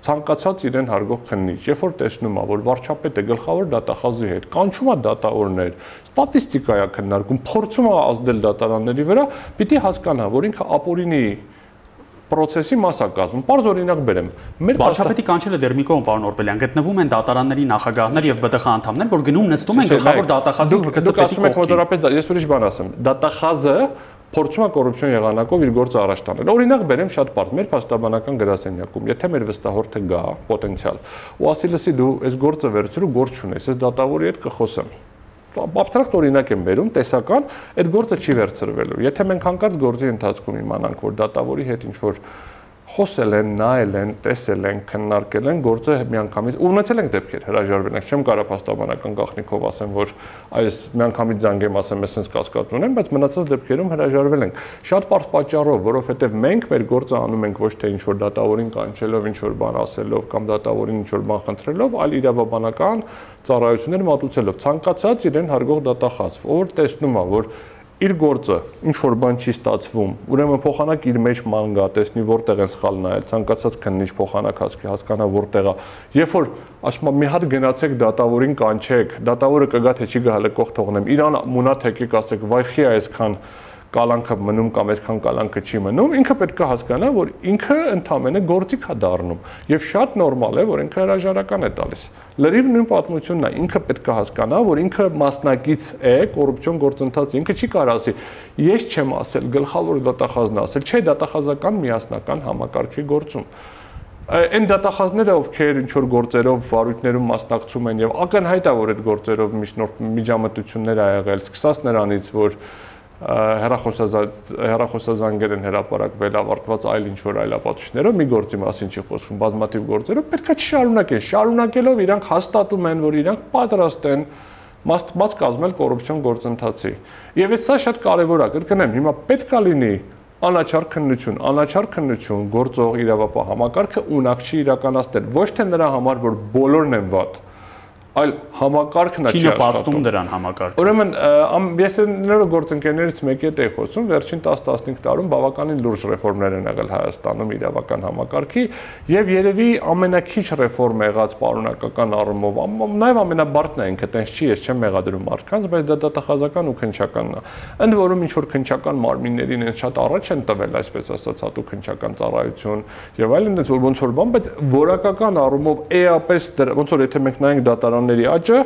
ցանկացած իրեն հարգող քննիչ, երբ որ տեսնում է, որ վարչապետը գլխավոր դատախազի հետ կանչում է դատավորներ, ստատիստիկա է քննարկում, փորձում է ազդել դատարանների վրա, պիտի հասկանա, որ ինքը ապօրինի process-ի մաս է կազմում։ Պարզ օրինակ բերեմ։ Մեր վարչապետի կանչելը դեր մի կողմ պարոն Օրբելյան գտնվում են դատարանների նախագահներ եւ ԲՏԽ անդամներ, որ գնում նստում են գլխավոր դատախազի ԿՑՊ-ի կողքին։ Մոտորապես ես ուրիշ բան ասեմ։ Դատախազը փորձում է կոռուպցիոն եղանակով իր գործը առաջ տանել։ Օրինակ բերեմ շատ բարդ մեր փաստաբանական գրասենյակում, եթե մեր վստահորդը գա պոտենցիալ ու ասի լսի դու այս գործը վերցրու գործ չունես, ես դատավորի հետ կխոսեմ абստրակտ օրինակ եմ բերում, տեսական, այդ գործը չի վերցրվելու։ Եթե մենք հանկարծ գործի ընթացքում իմանանք, որ դատավորի հետ ինչ որ խոսել են, նայել են, տեսել են, քննարկել են, գործը միանգամից ունեցել ենք դեպքեր հրաժարվել ենք։ Չեմ կարող փաստաբանական գաղտնիքով ասեմ, որ այս միանգամից զանգեմ ասեմ, ես sense կասկած ունեմ, բայց մնացած դեպքերում հրաժարվել ենք։ Շատ པարզ պատճառով, որովհետև մենք մեր գործը անում ենք ոչ թե ինչ որ դատավորին կանչելով, ինչ որ բան ասելով կամ դատավորին ինչ որ բան խնդրելով, այլ իրավաբանական ծառայություններ մատուցելով։ Ցանկացած իրեն հարգող դատախազ, որ տեսնում է, որ իր գործը ինչ որ բան չի ստացվում, ուրեմն փոխանակ իր մեջ ման գա, տեսնի որտեղ են սխալ նայել, ցանկացած քննիչ փոխանակ հասկի, հասկանա որտեղ է։ Երբ որ ասում եմ մի հատ գնացեք դատավորին կանչեք, դատավորը կգա թե չի գա հələ կող թողնեմ։ Իրան մունա թեկեք ասեք, վայ խի այսքան կալանքը մնում կամ այսքան կալանքը չի մնում, ինքը պետք է հասկանա, որ ինքը ընդամենը գործիք է դառնում եւ շատ նորմալ է, որ ինքը հրաժարական է տալիս։ Լրիվ նույն պատմությունն է, ինքը պետք է հասկանա, որ ինքը մասնակից է կոռուպցիոն գործընթացի, ինքը չի կարող ասի, ես չեմ ասել, գլխավոր դատախազն ասել, չէ, դատախազական միասնական համակարգի գործում այն դատախազները, ովքեր ինչ որ գործերով վարույթներում մասնակցում են եւ ակնհայտ է որ այդ գործերով միջնորդ միջամտություններ ա եղել, սկսած նրանից, որ հերախոսազանգեր են հրապարակվել ավարտված այլ ինչ որ այլապատուշներով մի գործի մասին չի խոսում բազմաթիվ գործերով պետքա չշարունակեն շարունակելով իրանք հաստատում են որ իրանք պատրաստ են մաստմած կազմել կոռուպցիոն գործընթացի եւ այս սա շատ կարեւոր է կրկնեմ հիմա պետքա լինի անաչար քննություն, անաչար քննություն գործող իրավապահ համակարգը ունակ չի իրականացնել ոչ թե նրա համար, որ բոլորն են վատ, այլ համակարգն է չի նպաստում դրան համակարգը։ Ուրեմն ես նորը գործընկերներից մեկի հետ էի խոսում, վերջին 10-15 տարում բավականին լուրջ ռեֆորմներ են եղել Հայաստանում իրավական համակարգի եւ երևի ամենակիչ ռեֆորմ եղած պարունակական առումով, նաեւ ամենաբարդն է ինքը տենց չի, ես չեմ մեղադրում մարդկանց, բայց դա դատախազական ու քնչականն է։ Ընդ որում ինչ որ քնչական մարմիններին են շատ առաջ են տվել, այսպես ասած, հատուկ քնչական ծառայություն եւ այլն, ոնց որ բան, բայց որակական առումով էապես ոնց որ եթե մենք նայենք դատարան դատարանների աճը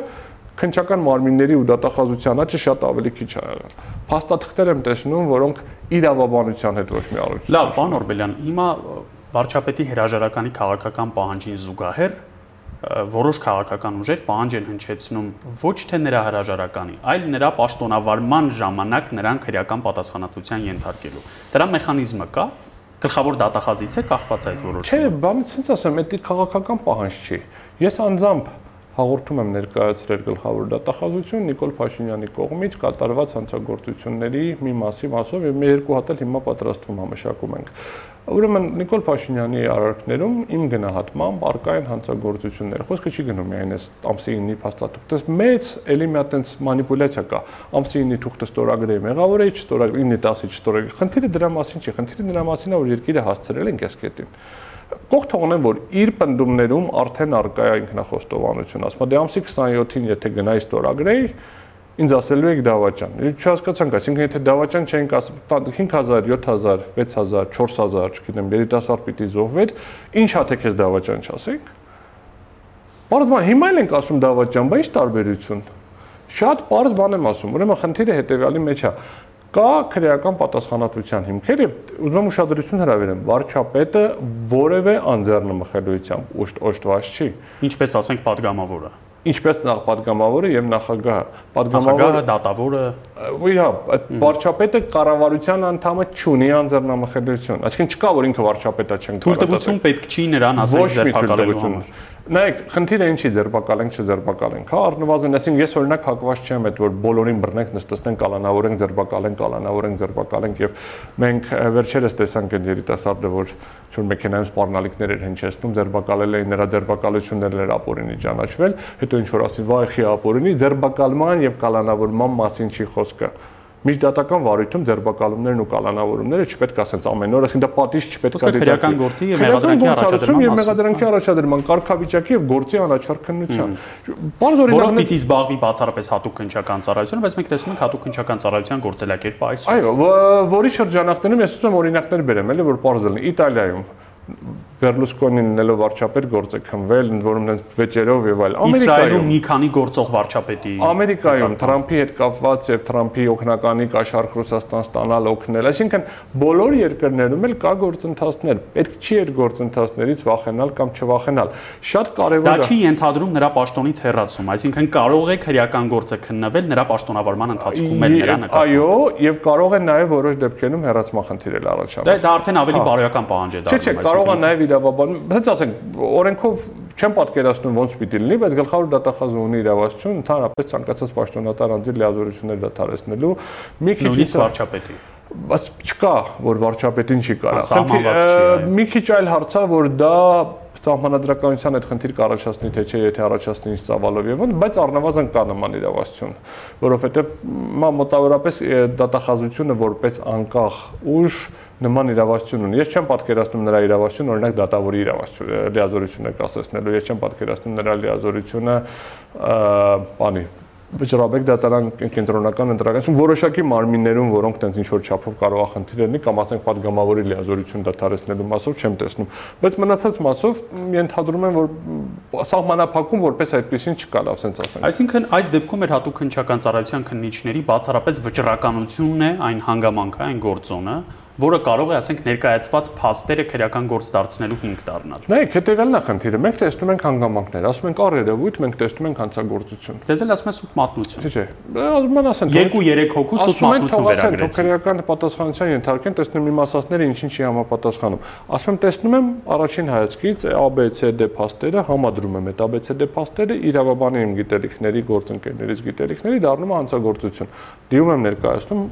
քնչական մարմինների ու դատախազության աճը շատ ավելի քիչ է եղել։ Փաստաթղթեր եմ տեսնում, որոնք իրավաբանության հետ ոչ մի առողջ։ Լավ, պարոն Օրբելյան, հիմա վարչապետի հրաժարականի քաղաքական պահանջին զուգահեռ որոշ քաղաքական ուժեր պահանջ են հնչեցնում ոչ թե նրա հրաժարականի, այլ նրա պաշտոնավարման ժամանակ նրան քրեական պատասխանատվության ենթարկելու։ Դրա մեխանիզմը կա, գլխավոր դատախազից է կախված այդ որոշումը։ Չէ, բանից ցենց ասեմ, դա քաղաքական պահանջ չի։ Ես անձամբ հաղորդում եմ ներկայացրել գլխավոր դատախազություն Նիկոլ Փաշինյանի կողմից կատարված հանցագործությունների մի մասի մասով եւ մի երկու հատ էլ հիմա պատրաստվում համեշակում ենք։ Ուրեմն Նիկոլ Փաշինյանի արարքներում իմ գնահատմամբ արկա են հանցագործություններ։ Խոսքը չի գնում միայն այս ամսի 9-ի փաստաթուղթ։ Դες մեծ էլի մի հատ այնց մանիպուլյացիա կա։ Ամսի 9-ի թուղթը ստորագրել է մեղավորը, չստորագրել 9-ի 10-ի չստորագրել։ Խնդիրը դրա մասին չի, խնդիրը նրա մասին է, որ երկիրը հասցրել են կեսկետին կողք թողնեմ, որ իր պնդումներում արդեն արկա է ինքնախոստովանություն, ասում դե ամսի 27-ին եթե գնայի ստորագրեի, ինձ ասելու եք դավաճան։ Ինչ հասկացանք, այսինքն եթե դավաճան չենք ասում 5000, 7000, 6000, 4000, չգիտեմ, երիտասարդ պիտի զոհվեր, ինչ հաթե քեզ դավաճան չասենք։ Պարզ բան, հիմա էլ ենք ասում դավաճան, բայց ինչ տարբերություն։ Շատ պարզ բան եմ ասում։ Ուրեմն խնդիրը հետեւյալի մեջ է Կա քրեական պատասխանատվության հիմքեր եւ ուզում եմ ուշադրություն հրավիրեմ, վարչապետը որևէ անձեռնմխելիությամբ ուշտ օշտված չի։ Ինչպես ասենք падգամավորը ինչպես նախ падգամավորը եւ նախագահը падգամավորը դատավորը իհա այդ վարչապետը կառավարության անդամը չունի անձեռնամխելիություն այսինքն չկա որ ինքը վարչապետա չեն թույլտվություն պետք չի նրան ասել ձերբակալելու համար նայեք խնդիրը ինչի ձերբակալենք չձերբակալենք հա առնվազն այսինքն ես օրինակ հակված չեմ այդ որ բոլորին բռնենք նստենք կալանավորենք ձերբակալենք կալանավորենք ձերբակալենք եւ մենք վերջերս տեսանք այդ երիտասարդը որ չուն մեքենայում սպառնալիքներ էր հնչեցնում, ձերբակալել էին նրա ձերբակալություններն էր ապորինի ճանաչվել, հետո ինչ որ ասի, վայ խի ապորինի, ձերբակալման եւ կալանավորման մասին չի խոսքը միջդատական վարույթում ձերբակալումներն ու կալանավորումները չպետք է ասենց ամեն օր, այսինքն դա պատիժ չպետք է դիտել։ Քրեական գործի եւ մեղադրանքի առաջադրման եւ մեղադրանքի առաջադրման կարգավիճակի եւ գործի անաչառ քննության։ Բարձ օրինակներ պիտի զբաղվի բացառապես հատուկ քնչական ծառայությունը, բայց մենք տեսնում ենք հատուկ քնչական ծառայության գործելակերպը այսօր։ Այո, որի շրջանակներում ես ուզում եմ օրինակներ բերեմ, էլի որ բարձ լինի Իտալիայում Բերլուսկոնին նելով վարչապետ գործ է քնվել, ընդ որում դες վեճերով եւ այլ։ Ամերիկայում մի քանի գործող վարչապետի Ամերիկայում Թրամփի հետ կապված եւ Թրամփի օկնականի կաշառք Ռուսաստան ստանալ օգնել, այսինքն բոլոր երկրներում էլ կա գործընթացներ։ Պետք չի այդ գործընթացներից վախենալ կամ չվախենալ։ Շատ կարեւոր է։ Դա չի ենթադրում նրա պաշտոնից հեռացում, այսինքն կարող է քրեական գործը քննվել նրա պաշտոնավարման ընթացքում էլ նրա նկատմամբ։ Այո, եւ կարող է նաեւ որոշ դեպքերում հեռացման խնդիրել առաջանում։ Դա դա արդեն ավելի բարոյական պահանջ է դառնում։ Չէ, չէ, կարող է նաեւ իրավաբանում, հենց ասենք, օրենքով չեմ պատկերացնում ոնց պիտի լինի, բայց գլխավոր դատախազը ունի իրավասություն ընդհանրապես ցանկացած պաշտոնատար անձի լիազորություններ դատարեցնելու մի քիչ իսկ վարչապետի բայց չկա որ վարչապետին չի կարա։ Մի քիչ այլ հարցա որ դա սահմանադրականության այդ խնդիր կառաջացնի թե չէ, եթե առաջացնի ինչ ծավալով եւ այլն, բայց առնվազն կա նման իրավասություն, որովհետեւ մոտավորապես դատախազությունը որպես անկախ ուժ նման իրավասություն ունի։ Ես չեմ պատկերացնում նրա իրավասությունը, օրինակ դատավորի իրավասությունը, լիազորությունը կասեցնելու, ես չեմ պատկերացնում նրա լիազորությունը բանի վճռաբեկ դատարան կենտրոնական ընտրականություն որոշակի մարմիններում, որոնք տենց ինչ որ չափով կարող է խնդիր լինի կամ ասենք падգամավորի լիազորություն դատարեցնելու մասով չեմ տեսնում, բայց մնացած մասով ենթադրում եմ, որ սահմանափակում որպես այդպեսին չկա, լավ sense ասենք։ Այսինքն այս դեպքում էր հատուկ քնչական ծառայության քննիչների բացառապես վճռականությունն է այն հանգամանքը, այն գործոնը, որը կարող է, ասենք, ներկայացված փաստերը քրեական գործ դարձնելու հիմք դառնալ։ Նայեք, հետեւյալն է խնդիրը։ Մենք տեսնում ենք հանգամանքներ, ասում ենք առերևույթ, մենք տեսնում ենք հանցագործություն։ Դες էլ ասում ես սուտ մատնություն։ Չէ, ասում են ասեն 2-3 հոգու սուտ մատնություն վերագրեց։ Քրեական պատասխանության ենթարկեն, տեսնում իմ ասածները ինչին չի համապատասխանում։ Ասում եմ, տեսնում եմ առաջին հայացքից ABCD փաստերը համադրում եմ այդ ABCD փաստերը իրավաբանի իմ գիտելիքների, գործընկերներից գիտելիքների դառնում է հանցագործություն։ Դիում եմ ներկայացնում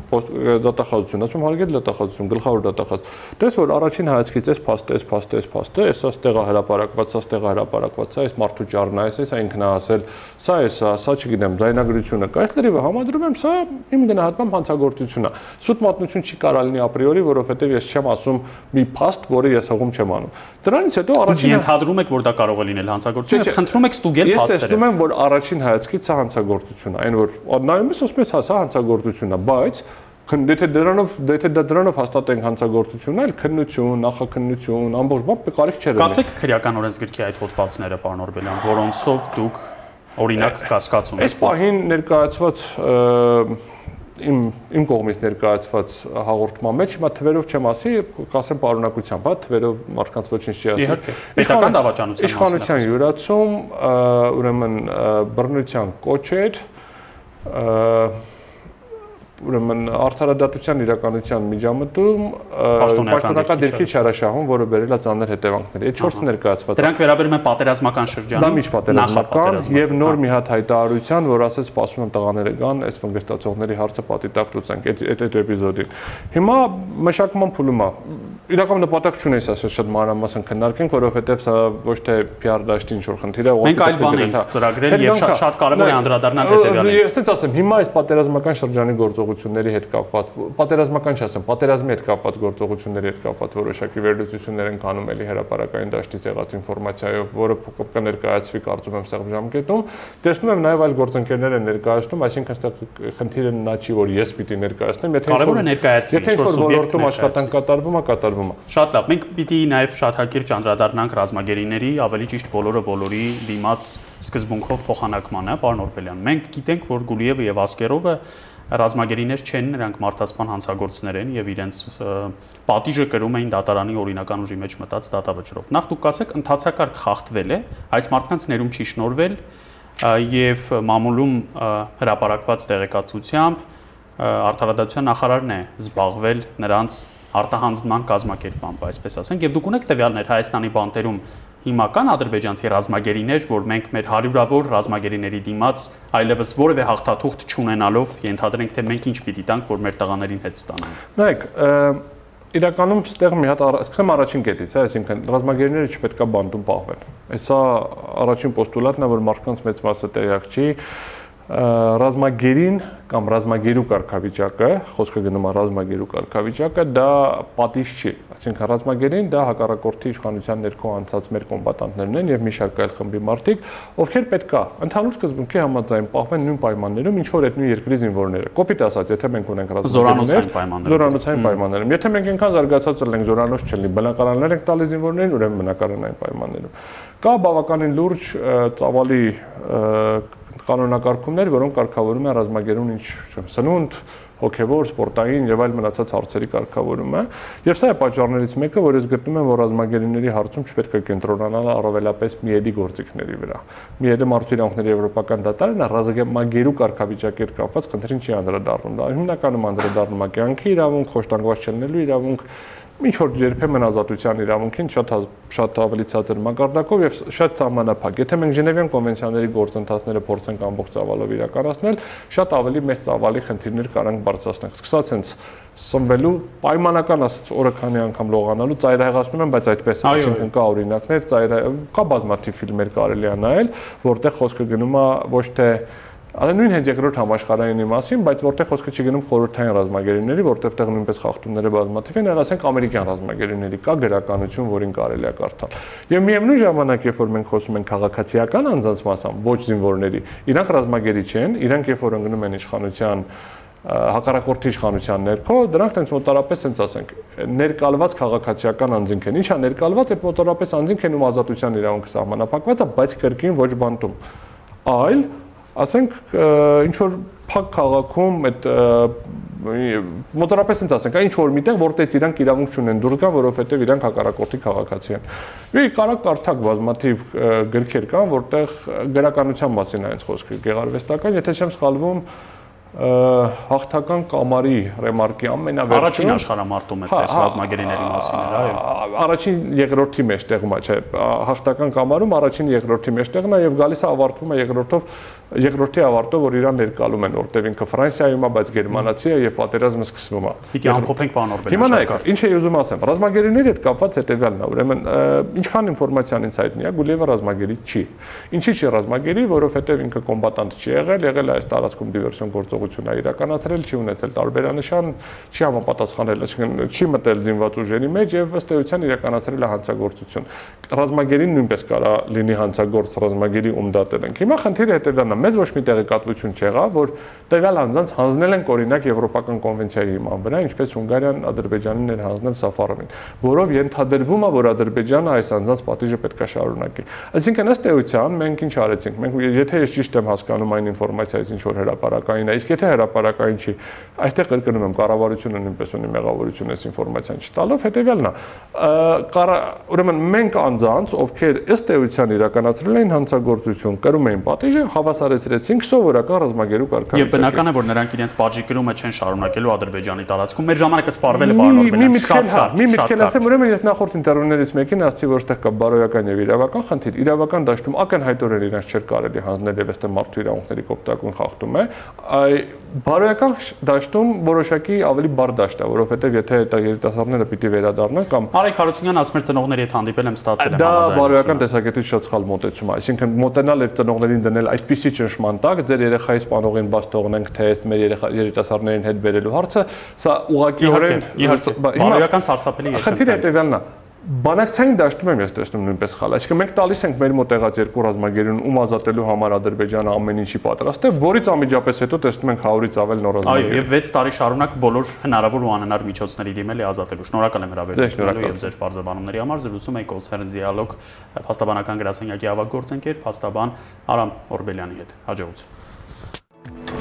դատախազություն, ասում հարգել դատախազություն, գլխավոր դատախազ։ Տես որ առաջին հայացքից էս փաստը, էս փաստը, էս փաստը, էս ստեղա հրապարակված, սա ստեղա հրապարակված, սա էս մարդու ճառն է, էս ինքն է ասել, սա է սա, սա չգիտեմ, ձայնագրությունը կա, այս լրիվը համադրում եմ, սա իմ գնահատմամբ հանցագործություն է։ Սուտ մատնություն չի կարող լինի ապրիորի, որովհետև ես չեմ ասում մի փաստ, որը ես հողում չեմ անում։ Դրանից հետո առաջին ենթադրում եք, որ դա կարող է լինել հանցագործություն, եւ խնդրում եք ստուգել փաստերը։ Ես տեսնում եմ, որ առաջին հայացքից սա հանցագործություն է, այն որ նայում ես ասում ես հա սա հանցագործություն է, բայց Եթե դրանով, եթե դա դրանով հաստատենք հանցագործություն, այլ քննություն, նախաքննություն, ամբողջ բան կարիք չէ։ Կասեք քրեական օրենսգրքի այդ հոդվածները, պարոն Օրբելյան, որոնցով դուք օրինակ կասկածում եք։ Այս պահին ներկայացված իմ իմ կողմից ներկայացված հաղորդման մեջ հիմա թվերով չեմ ասի, կասեմ պարունակությամբ, հա, թվերով մարդկանց ոչինչ չի ասի։ Իհարկե։ Պետական դավաճանության իշխանության յուրացում, ուրեմն բռնության կոչեր, ուրեմն արդարադատության իրականության միջամտում պաշտոնական դիրքի չարաշահում, որը բերել է ծանր հետևանքներ։ Այդ 4-ը ներկայացված։ Դրանք վերաբերում են պատերազմական շրջանին։ Դա միջպատերազմական եւ նոր մի հատ հայտարարության, որ ասած սպասում են տղաները գան, այս վնգստացողների հարցը պատի տակ լուծենք այդ այդ էպիզոդին։ Հիմա մշակման փուլում է իրական նպատակ չունես ասել շատ մանրամասն քննարկենք, որովհետև սա ոչ թե PR դաշտի ինչ որ խնդիր է, մենք այլ բան ենք ծրագրել եւ շատ կարեւոր է անդրադառնալ հետեւյալին։ Ես ասեմ, հիմա այս պատերազմական շրջանի գործողությունների հետ կապված, պատերազմական չասեմ, պատերազմի հետ կապված գործողությունների հետ կապված որոշակի վերլուծություններ են կանում էլի հրաապարական դաշտից եղած ինֆորմացիայով, որը կներկայացվի կարծում եմ սեղմ ժամկետում։ Տեսնում եմ նաեւ այլ գործընկերներ են ներկայացնում, այսինքն այստեղ խնդիրը նա չի, որ ես պիտի ներկայացնեմ, եթե կարևոր է ներկայացվի, եթե ինչ որ ոլորտում աշխատանք կատարվում է, կատարվում կատարվում է։ Շատ լավ։ Մենք պիտի նաև շատ հակիրճ անդրադառնանք ռազմագերիների, ավելի ճիշտ բոլորը բոլորի դիմաց սկզբունքով փոխանակմանը, պարոն Օրբելյան։ Մենք գիտենք, որ Գուլիևը եւ Ասկերովը ռազմագերիներ չեն, նրանք մարդասպան հանցագործներ են եւ իրենց պատիժը կրում էին դատարանի օրինական ուժի մեջ մտած դատավճրով։ Նախ դուք ասեք, ընդհանցակարգ խախտվել է, այս մարդկանց ներում չի շնորվել եւ մամուլում հրապարակված տեղեկատվությամբ արդարադատության նախարարն է զբաղվել նրանց արտահանձնման կազմակերպամբ, այսպես ասենք, եւ դուք ունեք տվյալներ Հայաստանի բանտերում հիմական ադրբեջանցի ռազմագերիներ, որ մենք մեր հարյուրավոր ռազմագերիների դիմաց այլևս որևէ հաղթաթուղթ չունենալով ենթադրենք, թե մենք ինչ պիտի տանք, որ մեր տղաներին հետ ստանանք։ Նայեք, իրականում ստեղ մի հատ սկսեմ առաջին կետից, հա, այսինքն ռազմագերիները չպետքա բանտում պահվեն։ Այսա առաջին պոստուլատն է, որ մարդկանց մեծ մասը տեղյակ չի, ռազմագերին կամ ռազմագերու կարգավիճակը, խոսքը գնում է ռազմագերու կարգավիճակը, դա պատիժ չի։ Այսինքն ռազմագերին դա հակառակորդի իշխանության ներքո անցած մեր կոմբատանտներն են եւ մի շարք այլ խմբի մարդիկ, ովքեր պետքա ընդհանուր սկզբունքի համաձայն պահվեն նույն պայմաններում, ինչ որ այդ նույն երկրի զինվորները։ Կոպիտ ասած, եթե մենք ունենք ռազմագերիներ, զորանոցային պայմաններում, եթե մենք այնքան զարգացած ենք զորանոց չլինի, բնակարաններ ենք տալիս զինվորներին, ուրեմն բնակարանային պայմաններում։ Կա բավականին լուրջ ծավալի կանոնակարգումներ, որոնք կարգավորում են ռազմագերուն ինչ սնունդ, հոգևոր, սպորտային եւ այլ մնացած հարցերի կարգավորումը, եւ սա է պատճառներից մեկը, որ ես գտնում եմ, որ ռազմագերիների հարցում չպետք է կենտրոնանալ առավելապես միեդի գործիքների վրա։ Միեդը մարդու իրավունքների եվրոպական դատարանը ռազմագերու կարգավիճակի հետ կապված խնդրին չի անդրադառնում։ Դա հիմնականում անդրադառնում է կյանքի իրավունք, խոշտանգված չլինելու իրավունք, ինչ որ երբեմն ազատության իրավունքին շատ շատ ավելի ցածր մակարդակով եւ շատ սահմանափակ։ Եթե մենք Ժնևյան կոնվենցիաների գործընթացները փորձենք ամբողջ ծավալով իրականացնել, շատ ավելի մեծ ծավալի խնդիրներ կարանք բարձրացնել։ Սկսած հենց սնվելու պայմանական ասած օրը քանի անգամ լողանալու ծայրահեղացնում են, բայց այդպես այսինքն կա օրինակներ, ծայր կա բազմաթիվ ֆիլմեր կարելի է նայել, որտեղ խոսքը գնում է ոչ թե Ալը նույն հենց երկրորդ համաշխարհայինի մասին, բայց որտեղ խոսքը չի գնում խորհրդային ռազմագերիների, որտեղ տեղ նույնպես խախտումները բազմաթիվ են, այլ ասենք ամերիկյան ռազմագերիների կա գրականություն, որին կարելի է կարդալ։ Եվ միևնույն ժամանակ, երբ որ մենք խոսում ենք քաղաքացիական անձանց մասամբ, ոչ զինվորների, իրանք ռազմագերի չեն, իրանք երբ որ ընկնում են իշխանության հակառակորդի իշխանության ներքո, դրանք տենց մոտարապես հենց ասենք, ներկալված քաղաքացիական անձինք են։ Ինչա ներկալված է մոտարապես անձինք են ում ազատության իրավունքը սահմանափակված է, բայց կրկին ոչ բանտում։ Այլ ասենք ինչ որ փակ քաղաքում այդ մոտորապես ինձ ասենք, այն ինչ որ միտեղ, որտեղ իրանք իրավունք չունեն դուրս գան, որովհետև իրանք հակառակորդի քաղաքացի են։ Մի կարա կարդակ բազմաթիվ գրքեր կան, որտեղ գրականության մասին այնց խոսքը գեղարվեստական, եթե չեմ սխալվում, հաղթական կամարի ռեմարկի ամենավերջին առաջին աշխարհամարտում է տես ռազմագերիների մասին էր, այո։ Առաջին երկրորդի մեջտեղում է, չէ, հաղթական կամարում առաջին երկրորդի մեջտեղն է եւ գալիս է ավարտվում է երկրորդով երկրորդի ավարտով, որ իրան ներկալում են, որտեղ ինքը Ֆրանսիայում է, բայց գերմանացի է եւ պատերազմը սկսվում է։ Պիտի ամփոփենք պարոն Օրբելյան։ Հիմա նայեք, ինչ էի ուզում ասեմ, ռազմագերիների հետ կապված հետեւյալն է, ուրեմն ինչքան ինֆորմացիան ինձ հայտնի է, Գուլիևը ռազմագերի չի։ Ինչի՞ չի ռազմագերի, որովհետեւ ինքը կոմբատանտ չի եղել, եղել է այս տարածքում դիվերսիոն գործողություն է իրականացրել, չի ունեցել տարբերանշան, չի համապատասխանել, այսինքն չի մտել զինված ուժերի մեջ եւ ըստ էության իրականացրել է հանցագործություն։ Ռազմագերին նույնպես կարա լինի հանցագործ ռազմագերի ում դատել ենք։ Հիմա խնդիրը հետեւյալն է, մեզ ոչ մի տեղեկատվություն չեղավ, որ տվյալ անձանց հանձնել են օրինակ Եվրոպական կոնվենցիայի հիման վրա, ինչպես Հունգարիան Ադրբեջանին էր հանձնել Սաֆարովին, որով ենթադրվում է, որ Ադրբեջանը այս անձանց պատիժը պետք է շարունակի։ Այսինքն ըստ էության մենք ինչ արեցինք։ Մենք եթե ես ճիշտ եմ հասկանում այն ինֆորմացիայից, ինչ որ հրաապարակային է, իսկ եթե հրաապարակային չի, այստեղ կրկնում եմ, կառավարությունը նույնպես ունի մեղավորություն այս ինֆորմացիան չտալով, հետեւյալն է։ Ուրեմն մենք անձանց, ովքեր ըստ էության իրականացրել էին հանցագործություն, կրում էին պատիժը, հավասար բացառեցրեցինք սովորական ռազմագերու կարգավիճակը։ Եվ բնական է, որ նրանք իրենց բաժի կրումը չեն շարունակելու Ադրբեջանի տարածքում։ Մեր ժամանակը սպառվել է Օրբելյան։ Մի միտքել, հա, մի միտքել ասեմ, ուրեմն ես նախորդ ինտերվյուներից մեկին ասացի, որ այդտեղ կա բարոյական եւ իրավական խնդիր։ Իրավական դաշտում ակնհայտորեն իրենց չէր կարելի հանձնել եւ այստեղ մարդու իրավունքների կոպտակուն խախտում է։ Բարոյական դաշտում որոշակի ավելի բար դաշտ է, որովհետեւ եթե այդ երիտասարդները պիտի վերադառնան կամ Արայք Հարությունյան ասում էր ծնողների հետ հանդիպել եմ ստացել եմ Դա բարոյական տեսակետից շատ սխալ մոտեցում է, այսինքն մոտենալ եւ ծնողներին դնել այսպիսի ճնշման տակ ձեր երեխայի սպանողին բաց թողնենք, թե այս մեր երիտասարդներին հետ բերելու հարցը, սա ուղղակիորեն բարոյական սարսափելի է։ Խնդիրը հետեւյալն է Բանակցային դաշտում եմ ես տեսնում նույնպես խալ։ Այսինքն մենք տալիս ենք մեր մոտ եղած երկու ռազմագերուն ում ազատելու համար Ադրբեջանը ամեն ինչի պատրաստ է, որից անմիջապես հետո տեսնում ենք 100-ից ավել նոր ռազմագեր։ Այո, եւ 6 տարի շարունակ բոլոր հնարավոր ու անհնար միջոցների դիմել է ազատելու։ Շնորհակալ եմ հրավերությունելու եւ ձեր բարձրաբանումների համար։ Զրուցում էի կոնցերն դիալոգ փաստաբանական գրասենյակի ավագ գործընկեր, փաստաբան Արամ Օրբելյանի հետ։ Հաջողություն։